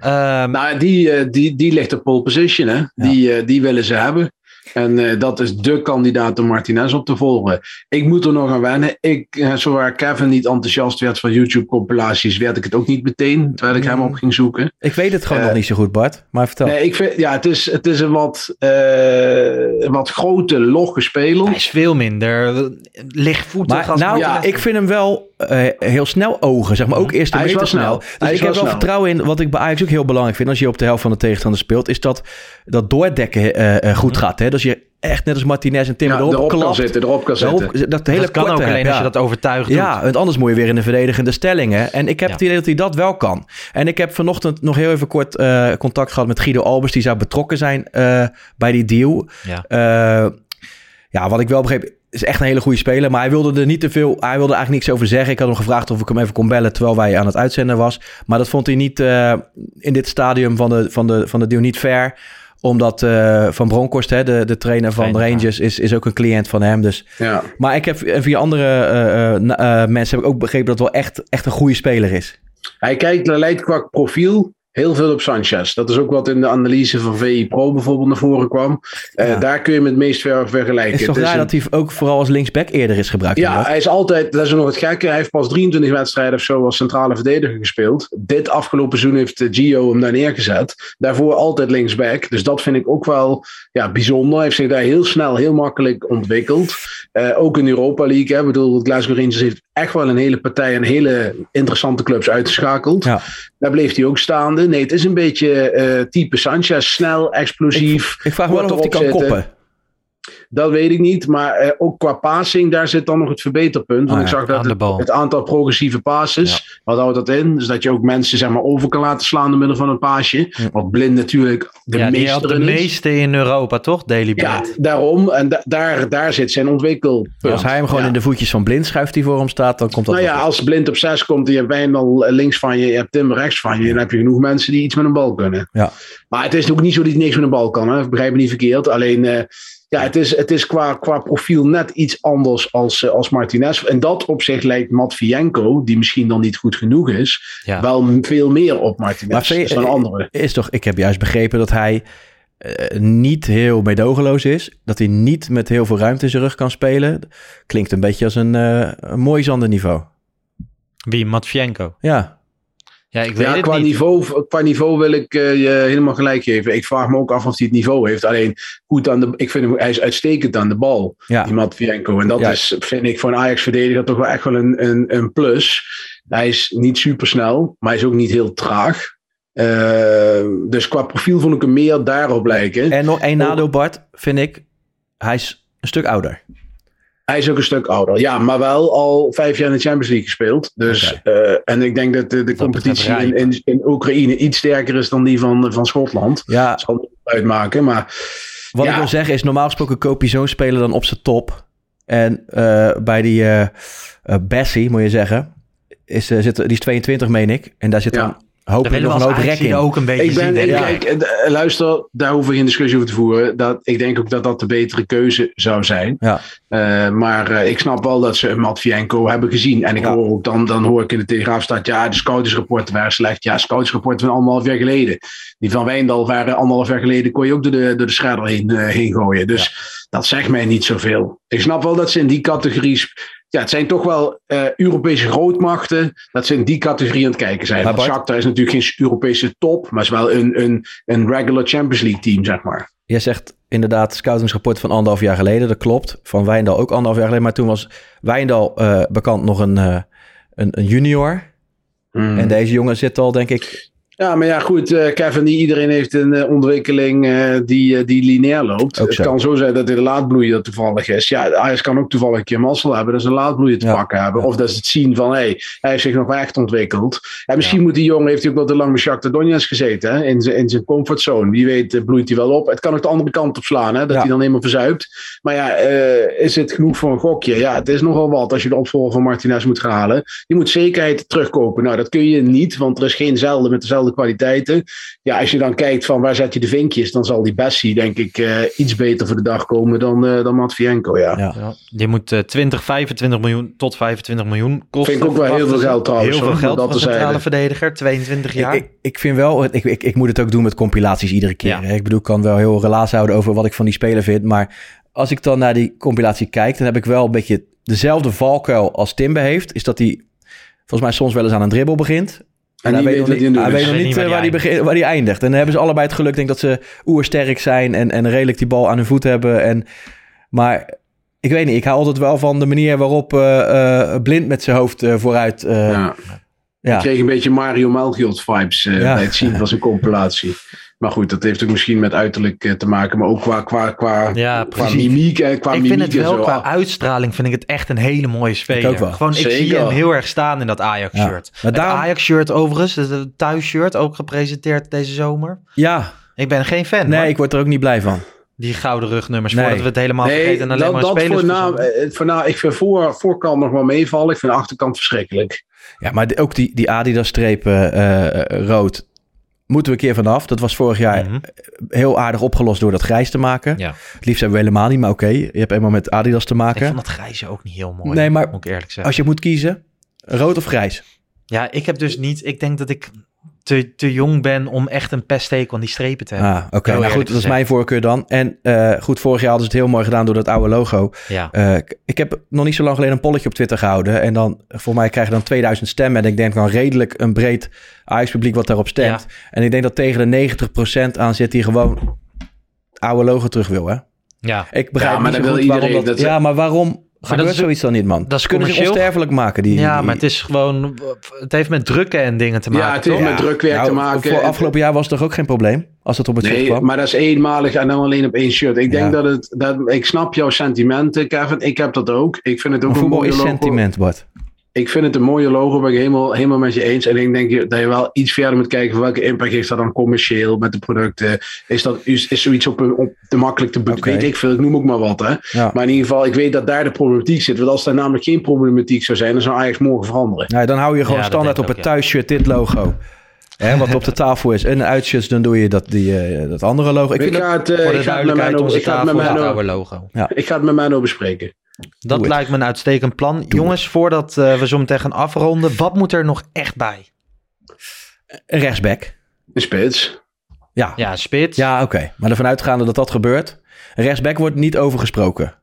Ehm, Nou, die, die, die ligt op pole position. Hè? Die, die willen ze hebben. En eh, dat is de kandidaat om Martinez op te volgen. Ik moet er nog aan wennen. Ik, eh, zowaar Kevin niet enthousiast werd van YouTube-compilaties, werd ik het ook niet meteen, terwijl ik hem op ging zoeken. Ik weet het gewoon Eh, nog niet zo goed, Bart. Maar vertel. Nee, ik vind, ja, het is, het is een wat, eh, een wat grote, logge speler. hij is veel minder eh, lichtvoetig Maar als nou, ik vind hem wel eh, heel snel ogen, zeg maar. Ook eerste Hij is meter wel snel. Hij Dus ik heb wel snel. vertrouwen in, wat ik bij Ajax ook heel belangrijk vind, als je op de helft van de tegenstander speelt, is dat dat doordekken eh, eh, goed gaat. Hè? Dus je echt net als Martinez en Tim Ja, erop, erop kan zitten, erop kan Daarop- zitten. dat hele dat kan ook alleen hebt, als je dat overtuigd doet. Ja, want anders moet je weer in de verdedigende stellingen. En ik heb Ja. het idee dat hij dat wel kan. En ik heb vanochtend nog heel even kort eh, contact gehad met Guido Albers. Die zou betrokken zijn eh, bij die deal. Ja. Eh, ja, wat ik wel begreep, is echt een hele goede speler. Maar hij wilde er niet te veel, hij wilde eigenlijk niks over zeggen. Ik had hem gevraagd of ik hem even kon bellen terwijl wij aan het uitzenden was. Maar dat vond hij niet eh, in dit stadium van de, van, de, van de deal niet fair omdat eh, Van Bronckhorst, hè, de, de trainer van Trainer, ja. Rangers, is, is ook een cliënt van hem. Dus Ja. maar ik heb via andere eh, eh, mensen heb ik ook begrepen dat het wel echt, echt een goede speler is. Hij kijkt, lijkt qua profiel heel veel op Sanchez. Dat is ook wat in de analyse van VI Pro bijvoorbeeld naar voren kwam. Eh. Daar kun je hem het meest ver vergelijken. Het is toch Het raar een- dat hij ook vooral als linksback eerder is gebruikt. Ja, hij is altijd, dat is nog het gekke. Hij heeft pas 23 wedstrijden of zo als centrale verdediger gespeeld. Dit afgelopen seizoen heeft eh, Gio hem daar neergezet. Daarvoor altijd linksback. Dus dat vind ik ook wel ja, bijzonder. Hij heeft zich daar heel snel, heel makkelijk ontwikkeld. Eh, ook in Europa League. Hè. Ik bedoel, Glasgow Rangers heeft echt wel een hele partij en hele interessante clubs uitgeschakeld. Ja. Daar bleef hij ook staande. Nee, het is een beetje eh, type Sanchez. Snel, explosief. Ik vraag me wel af of hij kan koppen. Dat weet ik niet. Maar eh, ook qua passing, daar zit dan nog het verbeterpunt. Want Ah, ik ja, zag dat het, aantal progressieve passes, wat houdt dat in? Dus dat je ook mensen zeg maar, over kan laten slaan door middel van een paasje. Wat blind natuurlijk de ja, meester de meeste in Europa, toch? Daily Ja, Blind. daarom. En da- daar, daar zit zijn ontwikkelpunt. Als hij hem gewoon Ja. in de voetjes van blind schuift die voor hem staat, dan komt dat Nou ja, goed. als blind op 6 komt en je hebt Wijndal links van je, je hebt Tim rechts van je, dan heb je genoeg mensen die iets met een bal kunnen. Ja. Maar het is ook niet zo dat hij niks met een bal kan, hè? begrijp me niet verkeerd. Alleen, eh, ja, het is, het is qua, qua profiel net iets anders als, eh, als Martinez. En dat opzicht lijkt Matvienko, die misschien dan niet goed genoeg is, Ja. wel veel meer op Martinez. Maar wel een andere. Is toch, ik heb juist begrepen dat hij eh, niet heel meedogenloos is. Dat hij niet met heel veel ruimte in zijn rug kan spelen. Klinkt een beetje als een, eh een mooi niveau. Wie? Matvienko. Ja, Ja, ik weet Ja, het qua, niet. niveau, qua niveau wil ik eh, je helemaal gelijk geven. Ik vraag me ook af of hij het niveau heeft. Alleen goed aan de, ik vind hem, hij is uitstekend aan de bal, Ja. die Matvienko. En dat Ja. is, vind ik, voor een Ajax-verdediger toch wel echt wel een, een, een plus. Hij is niet super snel, maar hij is ook niet heel traag. Eh, dus qua profiel vond ik hem meer daarop lijken. En nog één nadeel, Bart, vind ik. Hij is een stuk ouder. Hij is ook een stuk ouder. Ja, maar wel al vijf jaar in de Champions League gespeeld. Dus, eh, en ik denk dat de, de competitie in, in, in Oekraïne iets sterker is dan die van, van Schotland. Ja. Dat zal niet uitmaken, maar... Wat ja, ik wil zeggen is, normaal gesproken koop je zo'n speler dan op zijn top. En eh, bij die eh, Bessie, moet je zeggen, is, zit, die is 22, meen ik. En daar zit dan hopelijk nog een hoop rek in. ook een beetje ik ben, zien. ik, Ja. kijk, eh, luister, daar hoeven we geen discussie over te voeren. Dat, ik denk ook dat dat de betere keuze zou zijn. Ja. Eh, maar eh, ik snap wel dat ze een Matvienko hebben gezien. En ik hoor ook dan, dan hoor ik in de Telegraaf staat, ja, de scoutsrapporten waren slecht. Ja, scoutsrapporten van anderhalf jaar geleden. Die van Wijndal waren anderhalf jaar geleden, kon je ook door de, door de schredder heen, eh, heen gooien. Dus dat zegt mij niet zoveel. Ik snap wel dat ze in die categorie... Ja, het zijn toch wel eh, Europese grootmachten. Dat ze in die categorie aan het kijken zijn. Maar Bart- Shakhtar is natuurlijk geen Europese top. Maar is wel een, een, een regular Champions League team, zeg maar. Jij zegt inderdaad scoutingsrapport van anderhalf jaar geleden. Dat klopt. Van Wijndal ook anderhalf jaar geleden. Maar toen was Wijndal eh, bekend nog een, eh, een, een junior. Hmm. En deze jongen zit al, denk ik... Ja, maar ja, goed, eh, Kevin, die, iedereen heeft een eh, ontwikkeling eh, die, die lineair loopt. Ook het zo. kan zo zijn dat hij de laadbloeier toevallig is. Ja, Ajax kan ook toevallig een keer mazzel hebben, dat ze een laadbloeier te Ja. pakken hebben. Of dat ze het zien van, hé, hey, hij heeft zich nog echt ontwikkeld. En misschien moet die jongen, heeft hij ook wel te lang met Shakhtar Donetsk gezeten, hè? In, zijn, in zijn comfortzone. Wie weet bloeit hij wel op. Het kan ook de andere kant op slaan, hè? dat hij dan helemaal verzuipt. Maar ja, is het genoeg voor een gokje? Ja, het is nogal wat als je de opvolger van Martinez moet gaan halen. Je moet zekerheid terugkopen. Nou, dat kun je niet, want er is geen zelden met dezelfde kwaliteiten. Ja, als je dan kijkt van waar zet je de vinkjes, dan zal die Bessie denk ik eh, iets beter voor de dag komen dan, eh dan Matvienko, ja. Ja. Ja. Die moet eh 20, 25 miljoen tot 25 miljoen kosten. Vind ik ook wel heel veel geld trouwens, Heel veel geld dat voor een centrale verdediger, 22 jaar. Ik, ik, ik vind wel, ik, ik, ik moet het ook doen met compilaties iedere keer. Ja. hè. Ik bedoel, ik kan wel heel relaas houden over wat ik van die speler vind. Maar als ik dan naar die compilatie kijk, dan heb ik wel een beetje dezelfde valkuil als Timbe heeft. Is dat hij volgens mij soms wel eens aan een dribbel begint. En hij weet weet nog niet, hij weet nog niet waar waar hij die begint, waar die eindigt. En dan hebben ze allebei het geluk, denk ik, dat ze oersterk zijn en, en redelijk die bal aan hun voet hebben. En, maar ik weet niet, ik hou altijd wel van de manier waarop eh, eh, Blind met zijn hoofd eh, vooruit... eh, ja. Ja. Ik kreeg een beetje Mario Malgiot vibes eh, Ja. bij het zien van zijn compilatie. Maar goed, dat heeft ook misschien met uiterlijk eh, te maken, maar ook qua, qua, qua, Ja, qua mimiek en qua ik mimiek vind het wel, zo. qua Ah, uitstraling vind ik het echt een hele mooie speler. wel. Gewoon, ik zie hem heel erg staan in dat Ajax-shirt. Ja. Maar Het daarom- Ajax-shirt overigens, het thuisshirt, ook gepresenteerd deze zomer. ja, Ik ben geen fan. nee, ik word er ook niet blij van. Die gouden rugnummers, Nee. voordat we het helemaal Nee, vergeten en alleen dat, maar dat spelers voor na, verzamelen. eh, voor na, ik vind voor, voorkant nog wel meevallen. Ik vind de achterkant verschrikkelijk. Ja, maar de- ook die, die Adidas-strepen eh, rood moeten we een keer vanaf. Dat was vorig jaar Mhm. heel aardig opgelost door dat grijs te maken. Ja. Het liefst hebben we helemaal niet, maar oké. je hebt eenmaal met Adidas te Ik maken. vond dat grijze ook niet heel mooi. Nee, maar moet ik eerlijk zeggen. Als je moet kiezen, rood of grijs? Ja, ik heb dus niet. Ik denk dat ik te, te jong ben om echt een peststeek aan die strepen te hebben. Ah, oké. Nou goed, dat is mijn voorkeur dan. En eh, goed, vorig jaar hadden ze het heel mooi gedaan door dat oude logo. Ja. Eh, ik heb nog niet zo lang geleden een polletje op Twitter gehouden. En dan, voor mij krijg je dan 2000 stemmen. En ik denk dan redelijk een breed Ajax-publiek wat daarop stemt. En ik denk dat tegen de 90% aan zit die gewoon het oude logo terug wil, hè? Ja. Ik begrijp Ja, maar niet wil waarom iedereen. dat... Dat- ja, maar waarom gebeurt is- zoiets dan niet, man? dat is Ze kunnen commercieel- onsterfelijk maken, die... ja, die- maar het is gewoon. Het heeft met drukken en dingen te maken. Ja, het heeft toch? met drukwerk Nou, te maken. Voor afgelopen jaar was het toch ook geen probleem? Als het op het Nee, kwam? maar dat is eenmalig en dan alleen op één shirt. Ik denk Ja. dat het. Dat, ik snap jouw sentimenten, Kevin. Ik heb dat ook. Ik vind het ook Maar een voetbal is sentiment, Bart. Ik vind het een mooie logo, ben ik helemaal, helemaal met je eens. En ik denk dat je wel iets verder moet kijken van welke impact heeft dat dan commercieel met de producten. Is, dat, is, is zoiets op, op te makkelijk te Oké. Weet ik veel, ik noem ook maar wat. Hè. Ja. Maar in ieder geval, ik weet dat daar de problematiek zit. Want als er namelijk geen problematiek zou zijn, dan zou Ajax morgen veranderen. Nou, dan hou je gewoon Ja, standaard op het ook, ja. thuisshirt dit logo. Hè, wat op de tafel is. En uitshirts, dan doe je dat, die, eh, dat andere logo. Ik Ik, vind dat- ga het, eh, Voor de ik ga het met duidelijkheid, Menno- onze ik ga het met tafel is het Menno- oude logo. ik ga het met Menno bespreken. Dat lijkt me een uitstekend plan. Jongens, voordat eh, we zo meteen gaan afronden, wat moet er nog echt bij? een rechtsback. Een spits. Ja, Ja, spits. ja oké. Maar ervan uitgaande dat dat gebeurt. Een rechtsback wordt niet over gesproken.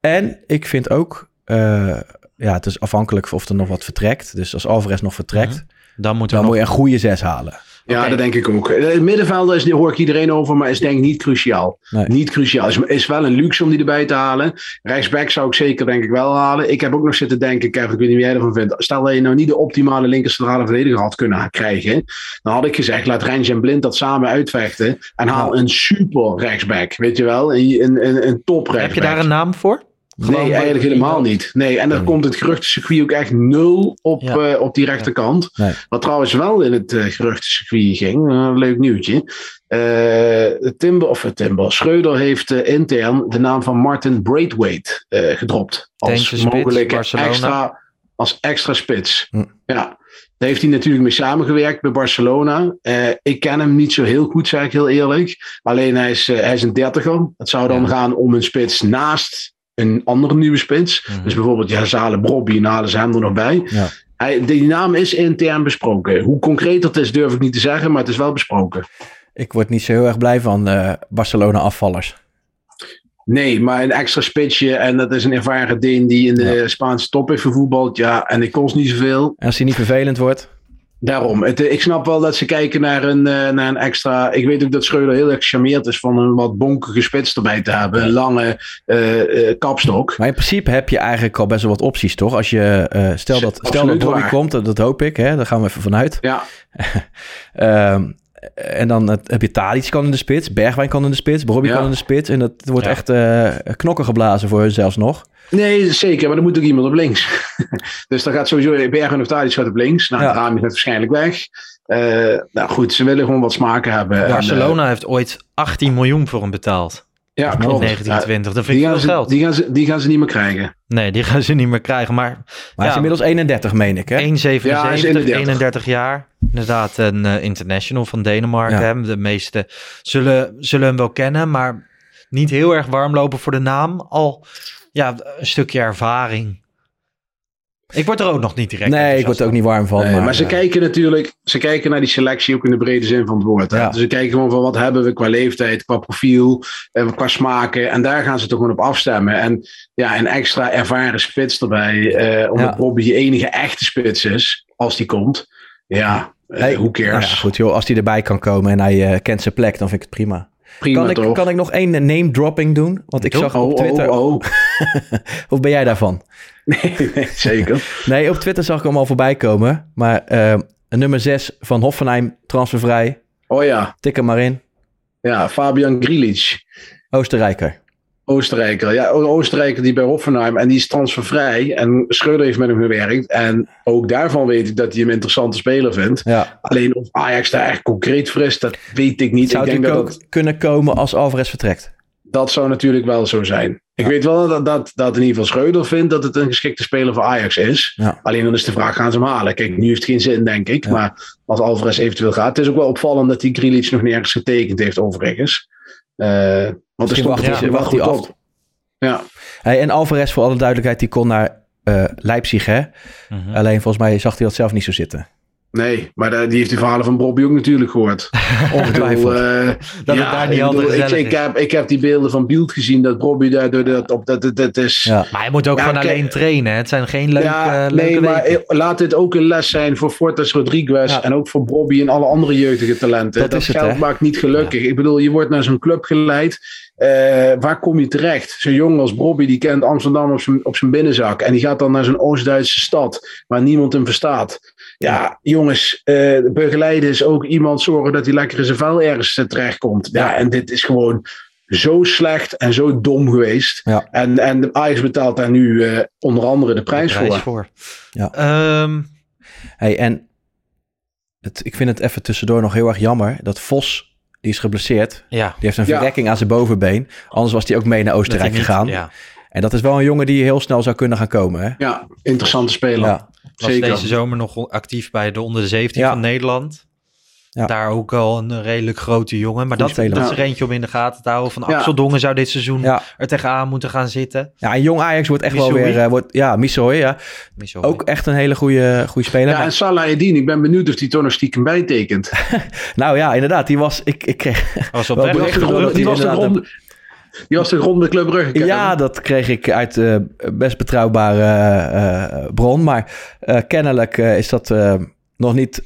En ik vind ook... eh, ja, het is afhankelijk of er nog wat vertrekt. Dus als Alvarez nog vertrekt... Dan moet, dan nog... moet je een goede zes halen. Ja, dat denk ik ook. Het middenvelder is, die hoor ik iedereen over, maar is denk ik niet cruciaal. Nee. Niet cruciaal. Is, is wel een luxe om die erbij te halen. Rechtsback zou ik zeker denk ik wel halen. Ik heb ook nog zitten denken, Kevin, ik weet niet wie jij ervan vindt. Stel dat je nou niet de optimale linker centrale verdediger had kunnen krijgen. Dan had ik gezegd, laat Rens en Blind dat samen uitvechten. En haal een super rechtsback, weet je wel. Een, een, een, een top rechtsback. Heb je daar een naam voor? Nee, eigenlijk helemaal niet. Nee, en dan komt het geruchtencircuit ook echt nul op, Ja. eh, op die rechterkant. Nee. Wat trouwens wel in het eh geruchtencircuit ging, eh, een leuk nieuwtje. Eh Timber, of Timber, Schreuder heeft intern de naam van Martin Braithwaite eh gedropt. Als mogelijke Barcelona. extra, als extra spits. Hm. Ja. Daar heeft hij natuurlijk mee samengewerkt bij Barcelona. Eh, ik ken hem niet zo heel goed, zeg ik heel eerlijk. Alleen hij is, eh, hij is een dertiger. Het zou dan Ja. gaan om een spits naast een andere nieuwe spits. Mhm. Dus bijvoorbeeld ja, Zale Brobby en halen ze hem er nog bij. Ja. Hij, die naam is intern besproken. Hoe concreet dat is, durf ik niet te zeggen, maar het is wel besproken. Ik word niet zo heel erg blij van eh, Barcelona afvallers. Nee, maar een extra spitsje en dat is een ervaren Deen die in de Spaanse top heeft gevoetbald. Ja, en die kost niet zoveel. En als hij niet vervelend wordt. Daarom. Het, eh, ik snap wel dat ze kijken naar een, eh, naar een extra. Ik weet ook dat Schreuder heel erg gecharmeerd is van een wat bonkige spits erbij te hebben. Een lange eh, kapstok. Maar in principe heb je eigenlijk al best wel wat opties, toch? Als je, stel dat, stel dat Bobby waar. komt, dat, dat hoop ik, hè? daar gaan we even vanuit. Ja, Ehm, en dan eh, heb je Tadic kan in de spits, Bergwijn kan in de spits, Bobby Ja. kan in de spits. En dat wordt Ja. echt eh, knokken geblazen voor hun zelfs nog. nee, zeker. Maar er moet ook iemand op links. dus dan gaat sowieso Bergen of Tadic gaat op links. Nou, Ja. de Rami gaat waarschijnlijk weg. Eh, nou goed, ze willen gewoon wat smaken hebben. En, Barcelona heeft ooit 18 miljoen voor hem betaald. Ja, klopt. 1920. Dat vind ik veel gaan ze, geld. die, gaan ze, die gaan ze niet meer krijgen. Nee, die gaan ze niet meer krijgen. Maar Maar hij is inmiddels 31, meen ik, hè? 1,77, Ja, hij is 31. 31 jaar. Inderdaad, een eh, international van Denemarken. Ja. hè. De meesten zullen, zullen hem wel kennen, maar niet heel erg warm lopen voor de naam. Al ja, een stukje ervaring. Ik word er ook nog niet direct Nee, ik word er ook niet warm van. Nee, maar, maar ze eh, kijken natuurlijk, ze kijken naar die selectie ook in de brede zin van het woord. hè. Ja. Dus ze kijken gewoon van wat hebben we qua leeftijd, qua profiel, eh, qua smaken. En daar gaan ze toch gewoon op afstemmen. En ja, een extra ervaren spits erbij, eh, omdat Ja. Bobby je enige echte spits is, als die komt. Ja, eh, hey, who cares? nou ja, goed, joh, als hij erbij kan komen en hij eh, kent zijn plek, dan vind ik het prima. Prima Kan ik, toch? kan ik nog één name dropping doen? Want ik Doe. zag oh, op Twitter. oh, oh. Of ben jij daarvan? Nee, nee, zeker. Nee, op Twitter zag ik hem al voorbij komen. Maar een nummer 6 van Hoffenheim, transfervrij. Oh ja, Tik hem maar in. ja, Fabian Grilic. Oostenrijker. Oostenrijker. Ja, O- Oostenrijker die bij Hoffenheim. En die is transfervrij. En Schreuder heeft met hem gewerkt. En ook daarvan weet ik dat hij hem een interessante speler vindt. Ja. Alleen of Ajax daar echt concreet voor is, dat weet ik niet. Zou ik denk dat ook dat, kunnen komen als Alvarez vertrekt. dat zou natuurlijk wel zo zijn. Ik weet wel dat, dat, dat in ieder geval Schreuder vindt dat het een geschikte speler voor Ajax is. Ja. Alleen dan is de vraag, gaan ze hem halen? Kijk, nu heeft het geen zin, denk ik. Ja. Maar als Alvarez eventueel gaat. Het is ook wel opvallend dat die Grealish nog nergens getekend heeft, overigens. Eh want er stond wacht er hij- wacht af. op. Ja, Hey, en Alvarez, voor alle duidelijkheid, die kon naar eh, Leipzig, hè? Mhm. Alleen volgens mij zag hij dat zelf niet zo zitten. Nee. Maar de- die heeft die verhalen van Bobby ook natuurlijk gehoord. Ongetwijfeld. Ik bedoel, eh, Dat het daar niet ik, bedoel, ik, heb, ik heb die beelden van Beeld gezien dat Bobby daar door dat op dat, dat, dat is. ja. Maar hij moet ook Ja, gewoon kijk- alleen trainen. hè. Het zijn geen leuke, Ja, leuke nee, maar weken. eh, laat dit ook een les zijn voor Fortes Rodriguez en ook voor Bobby en alle andere jeugdige talenten. Dat Dat, is het, geld maakt niet gelukkig. Ik bedoel, je wordt naar zo'n club geleid. Eh, waar kom je terecht? Zo'n jongen als Bobby, die kent Amsterdam op zijn, op zijn binnenzak. En die gaat dan naar zo'n Oost-Duitse stad, waar niemand hem verstaat. Ja, jongens, eh, begeleiden is ook iemand zorgen dat hij lekker in zijn vel ergens terechtkomt. Ja, en dit is gewoon zo slecht en zo dom geweest. Ja. En, en de Ajax betaalt daar nu eh, onder andere de prijs, prijs voor. voor. Ja. Ehm, Hey, en het, ik vind het even tussendoor nog heel erg jammer dat Vos, die is geblesseerd. ja. Die heeft een Ja. verrekking aan zijn bovenbeen. Anders was hij ook mee naar Oostenrijk niet- gegaan. Ja. En dat is wel een jongen die heel snel zou kunnen gaan komen. Hè? Ja, interessante speler. Ja. Was Zeker. deze zomer nog actief bij de onder de 17 Ja. van Nederland. Ja. Daar ook al een redelijk grote jongen. Maar Goed dat, dat is er eentje om in de gaten te houden. Van Ja. Axel Dongen zou dit seizoen Ja. er tegenaan moeten gaan zitten. ja, en jong Ajax wordt echt wel Missouri. weer... eh, wordt, ja, Missouri, ja. Miso. Ook echt een hele goede, goede speler. Ja, en Salah Eddin, ik ben benieuwd of hij toch nog stiekem bijtekent. nou ja, inderdaad. Die was... Ik, ik kreeg, was op wel Die was de die was de inderdaad grond, die was de grond met Club Brugge. Ja, dat kreeg ik uit eh, best betrouwbare eh, eh, bron. Maar eh, kennelijk eh, is dat eh, nog niet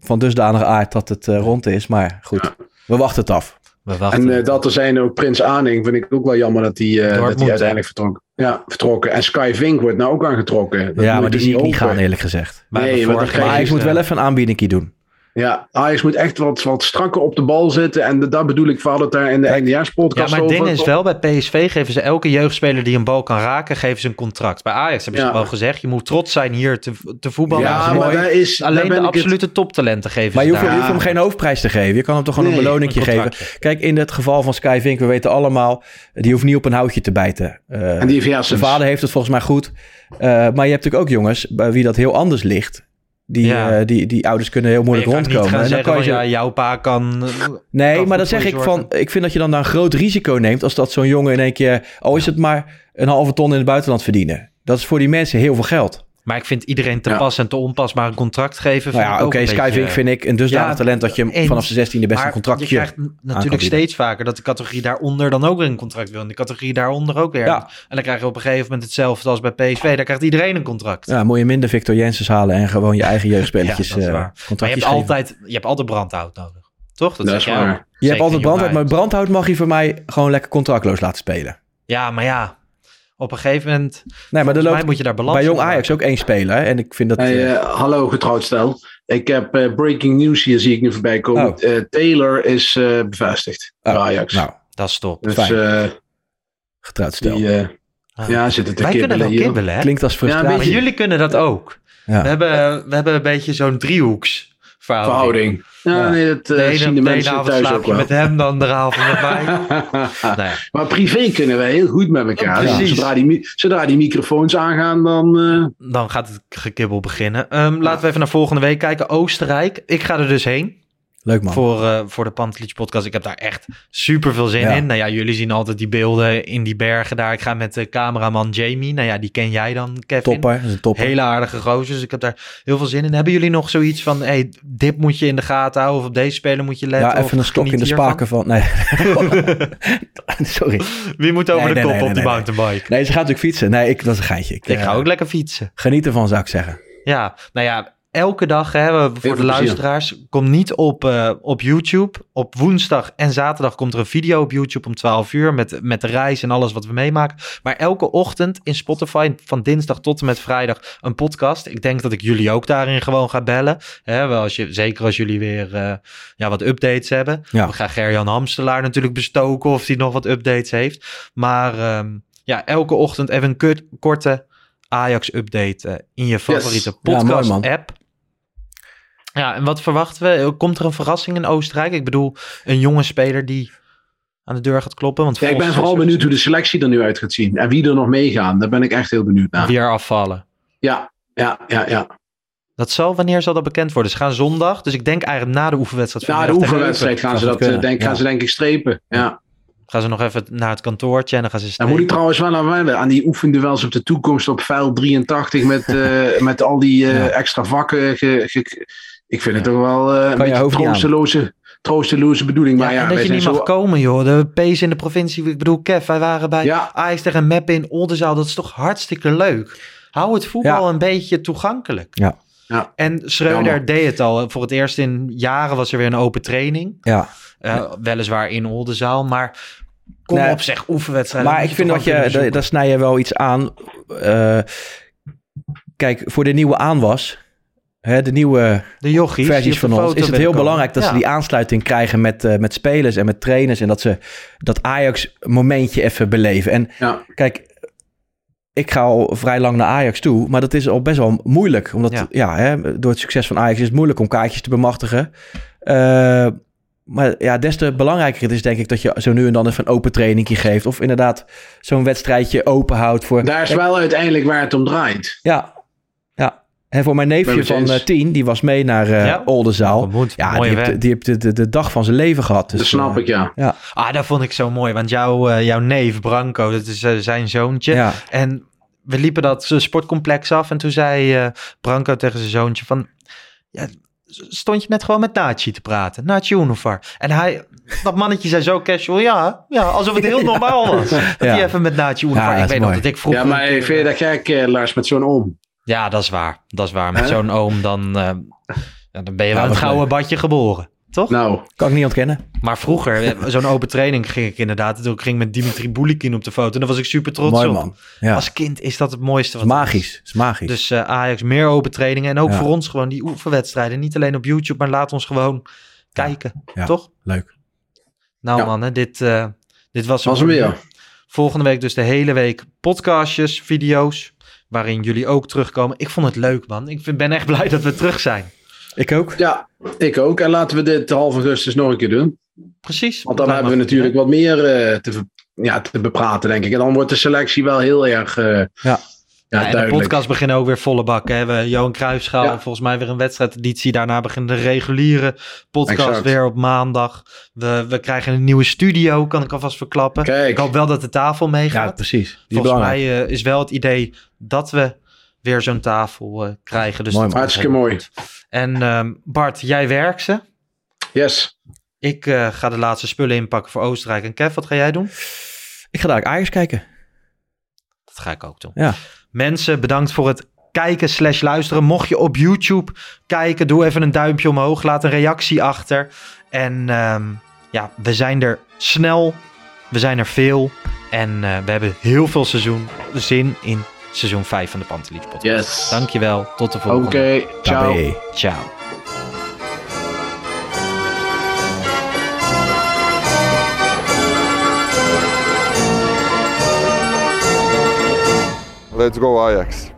van dusdanige aard dat het eh, rond is. Maar goed, we wachten het af. We wachten. En eh, dat er zijn ook Prins Aaning, vind ik ook wel jammer dat die, eh, dat die uiteindelijk vertrok. Ja, vertrokken. En Sky Vink wordt nou ook aangetrokken. Dat ja, moet maar die dus zie ik niet hopen. gaan eerlijk gezegd. Maar Nee, maar Maar Ajax moet wel even een aanbiedingje doen. Ja, Ajax moet echt wat, wat strakker op de bal zitten. En dat bedoel ik, we hadden het daar in de Kijk, Ja, maar het ding is wel, bij PSV geven ze elke jeugdspeler die een bal kan raken, geven ze een contract. Bij Ajax hebben ze Ja. wel gezegd, je moet trots zijn hier te, te voetballen. Ja, Dat maar mooi. daar is- daar Alleen de het- absolute toptalenten geven Maar ze je hoeft, daar. je hoeft hem geen hoofdprijs te geven. Je kan hem toch gewoon Nee, een beloningje een geven. Kijk, in het geval van Sky Vink, we weten allemaal, die hoeft niet op een houtje te bijten. Eh, En die heeft zijn vader heeft het volgens mij goed. Eh, maar je hebt natuurlijk ook jongens bij wie dat heel anders ligt. Die, Ja. eh, die, die ouders kunnen heel moeilijk niet rondkomen. gaan En dan zeggen kan je ja, jouw pa kan... eh, Nee, kan maar dan zeg ik van, ik vind dat je dan, een groot risico neemt als dat zo'n jongen in één keer, al is het maar een halve ton in het buitenland verdienen. Dat is voor die mensen heel veel geld. Maar ik vind iedereen te Ja. pas en te onpas maar een contract geven. Nou ja, oké, ook een Sky beetje- Vink vind ik een dusdanig Ja, talent dat je hem eens. vanaf zijn 16e best maar een contractje je krijgt natuurlijk steeds vaker dat de categorie daaronder dan ook weer een contract wil. En de categorie daaronder ook weer. Ja. En dan krijg je op een gegeven moment hetzelfde als bij PSV. Daar krijgt iedereen een contract. Ja, moet je minder Victor Jensen halen en gewoon je eigen jeugdspelletjes Ja, dat is eh, waar. Maar je hebt, geven. altijd, je hebt altijd brandhout nodig. Toch? Dat is zeg jij waar. Je hebt altijd brandhout, maar brandhout mag je voor mij gewoon lekker contractloos laten spelen. Ja, maar ja. Op een gegeven moment... Nee, maar loopt moet je daar balans bij Jong Ajax ook één speler. hè, En ik vind dat... Hey, eh, eh, hallo getrouwd stel. Ik heb eh, breaking news hier, zie ik nu voorbij komen. Oh. Eh, Taylor is eh, bevestigd oh, bij Ajax. Nou, Dat is top. dus fijn. eh, getrouwd stel. die, eh, Ah. ja, zitten te Wij kunnen kibbelen wel hier. kibbelen, hè? Klinkt als Ja, frustratie. beetje. jullie kunnen dat ook. Ja. We, hebben, we hebben een beetje zo'n driehoeks verhouding. Verhouding. Ja, Ja. nee, dat eh, zien de mensen avond thuis slaap ook je wel. met hem, dan de avond met mij. nee. Maar privé kunnen wij heel goed met elkaar. Ja, Ja, precies. zodra, die, zodra die microfoons aangaan, dan... eh, Dan gaat het gekibbel beginnen. Ehm, laten we even naar volgende week kijken. Oostenrijk. Ik ga er dus heen. Leuk man. Voor, eh, voor de Pantelich podcast. Ik heb daar echt super veel zin Ja. in. Nou ja, jullie zien altijd die beelden in die bergen daar. Ik ga met de cameraman Jamie. Nou ja, die ken jij dan, Kevin. Topper, dat is een topper. Hele aardige gozer. Dus ik heb daar heel veel zin in. Hebben jullie nog zoiets van... Hey, dit moet je in de gaten houden. Of op deze speler moet je letten. ja, of even een stok in de spaken van... Nee. Sorry. Wie moet over Nee, de nee, kop nee, op die mountainbike? Nee, ze gaat natuurlijk fietsen. Nee, ik, dat is een geitje. Ik, Ik ga eh, ook lekker fietsen. Geniet ervan, zou ik zeggen. Ja, nou ja, elke dag hè, voor de luisteraars. Komt niet op, eh, op YouTube. Op woensdag en zaterdag komt er een video op YouTube om 12 uur. Met, met de reis en alles wat we meemaken. Maar elke ochtend in Spotify van dinsdag tot en met vrijdag een podcast. Ik denk dat ik jullie ook daarin gewoon ga bellen. Hè, wel als je, zeker als jullie weer eh, ja, wat updates hebben. Ja. We gaan Gerjan Hamstelaar natuurlijk bestoken of hij nog wat updates heeft. Maar ehm, ja, elke ochtend even een korte Ajax-update eh, in je favoriete podcast-app. Ja, en wat verwachten we? Komt er een verrassing in Oostenrijk? Ik bedoel, een jonge speler die aan de deur gaat kloppen. Want ja, ik ben vooral er benieuwd hoe de selectie er nu uit gaat zien. En wie er nog meegaan. Daar ben ik echt heel benieuwd naar. Weer afvallen. Ja, ja, ja, ja. Dat zal, wanneer zal dat bekend worden? Ze gaan zondag, dus ik denk eigenlijk na de oefenwedstrijd. Na de oefenwedstrijd gaan ze dat eh, denk, gaan ja. ze denk ik strepen. Ja. Gaan ze nog even naar het kantoortje en dan gaan ze Dan strepen. moet ik trouwens wel aan wennen. Aan die oefenduels op de toekomst op vuil 83 met, eh, met al die eh, Ja. extra vakken. ge- ge- ik vind het toch wel eh, een je beetje troosteloze, troosteloze bedoeling. Ja, maar ja, en dat je niet mag zo... komen, joh. De P's in de provincie. Ik bedoel, Kev, wij waren bij Ja. Ajax tegen Meppen in Oldenzaal. Dat is toch hartstikke leuk. Hou het voetbal Ja. een beetje toegankelijk. Ja. Ja. En Schreuder Jammer. deed het al. Voor het eerst in jaren was er weer een open training. Ja. Eh, Weliswaar in Oldenzaal, maar kom Nee. op zeg, oefenwedstrijden. Maar ik vind dat je, daar snij je wel iets aan. Eh, kijk, voor de nieuwe aanwas, hè, de nieuwe. De jochies. versies van ons, is het heel komen. belangrijk dat Ja. ze die aansluiting krijgen met, eh, met spelers en met trainers. En dat ze dat Ajax momentje even beleven. En Ja. kijk, ik ga al vrij lang naar Ajax toe, maar dat is al best wel moeilijk. Omdat Ja. ja. hè, door het succes van Ajax is het moeilijk om kaartjes te bemachtigen. Eh, maar ja, des te belangrijker het is denk ik dat je zo nu en dan even een open trainingje geeft. Of inderdaad zo'n wedstrijdje open houdt voor... Daar is wel uiteindelijk waar het om draait. Ja. En voor mijn neefje van eens. eh, tien, die was mee naar eh Ja. Oldenzaal. Ja, die heeft, die heeft de, de, de dag van zijn leven gehad. Dus, dat snap eh, ik, ja. Ja, Ah, dat vond ik zo mooi. Want jouw, eh, jouw neef Branco, dat is zijn zoontje. ja. En we liepen dat sportcomplex af. En toen zei eh, Branco tegen zijn zoontje van... Ja, stond je net gewoon met Nachi te praten? Nachi Unifar. En hij, dat mannetje zei zo casual. Ja, ja alsof het heel normaal was. Dat Ja. hij even met Nachi Unifar. Ja, ik weet nog dat ik vroeger... Ja, maar vind je dat gek, eh, Lars, met zo'n oom? Ja, dat is waar. Dat is waar. Met zo'n oom dan, eh, ja, dan ben je wel het is gouden badje geboren. Toch? Nou, Kan ik niet ontkennen. Maar vroeger, eh, zo'n open training ging ik inderdaad. Toen ging ik met Dimitri Boulikin op de foto. En daar was ik super trots Mooi op. man. Ja. Als kind is dat het mooiste. Wat is magisch. Is magisch. Dus eh, Ajax, meer open trainingen. En ook Ja. voor ons gewoon die oefenwedstrijden. Niet alleen op YouTube, maar laat ons gewoon kijken. Ja. Toch? Leuk. Nou Ja. mannen, dit, eh, dit was, was hem weer. Volgende week dus de hele week podcastjes, video's. Waarin jullie ook terugkomen. Ik vond het leuk man. Ik vind, ben echt blij dat we terug zijn. Ik ook. Ja, ik ook. En laten we dit half augustus nog een keer doen. Precies. Want dan hebben we natuurlijk wat meer eh, te, ja, te bepraten, denk ik. En dan wordt de selectie wel heel erg eh, ja. Ja. Ja, en de podcast beginnen ook weer volle bak. Hè? We Johan Cruijffschaal, Ja. volgens mij weer een wedstrijdeditie. Daarna begint de reguliere podcast Exact. weer op maandag. We, we krijgen een nieuwe studio, kan ik alvast verklappen. Kijk. Ik hoop wel dat de tafel Ja, meegaat. precies. Die is volgens belangrijk. mij eh, is wel het idee dat we weer zo'n tafel eh, krijgen. Dus Mooi, Hartstikke mooi. goed. En ehm, Bart, jij werkt ze. Yes. Ik eh, ga de laatste spullen inpakken voor Oostenrijk. En Kev, wat ga jij doen? Ik ga daar Ajax kijken. Dat ga ik ook doen. Ja. Mensen, bedankt voor het kijken slash luisteren. Mocht je op YouTube kijken, doe even een duimpje omhoog. Laat een reactie achter. En ehm, ja, we zijn er snel. We zijn er veel. En eh, we hebben heel veel seizoen zin in seizoen 5 van de Pantelietje podcast. Yes. Dankjewel. Tot de Oké, volgende. ciao. Tabé. Ciao. Let's go Ajax.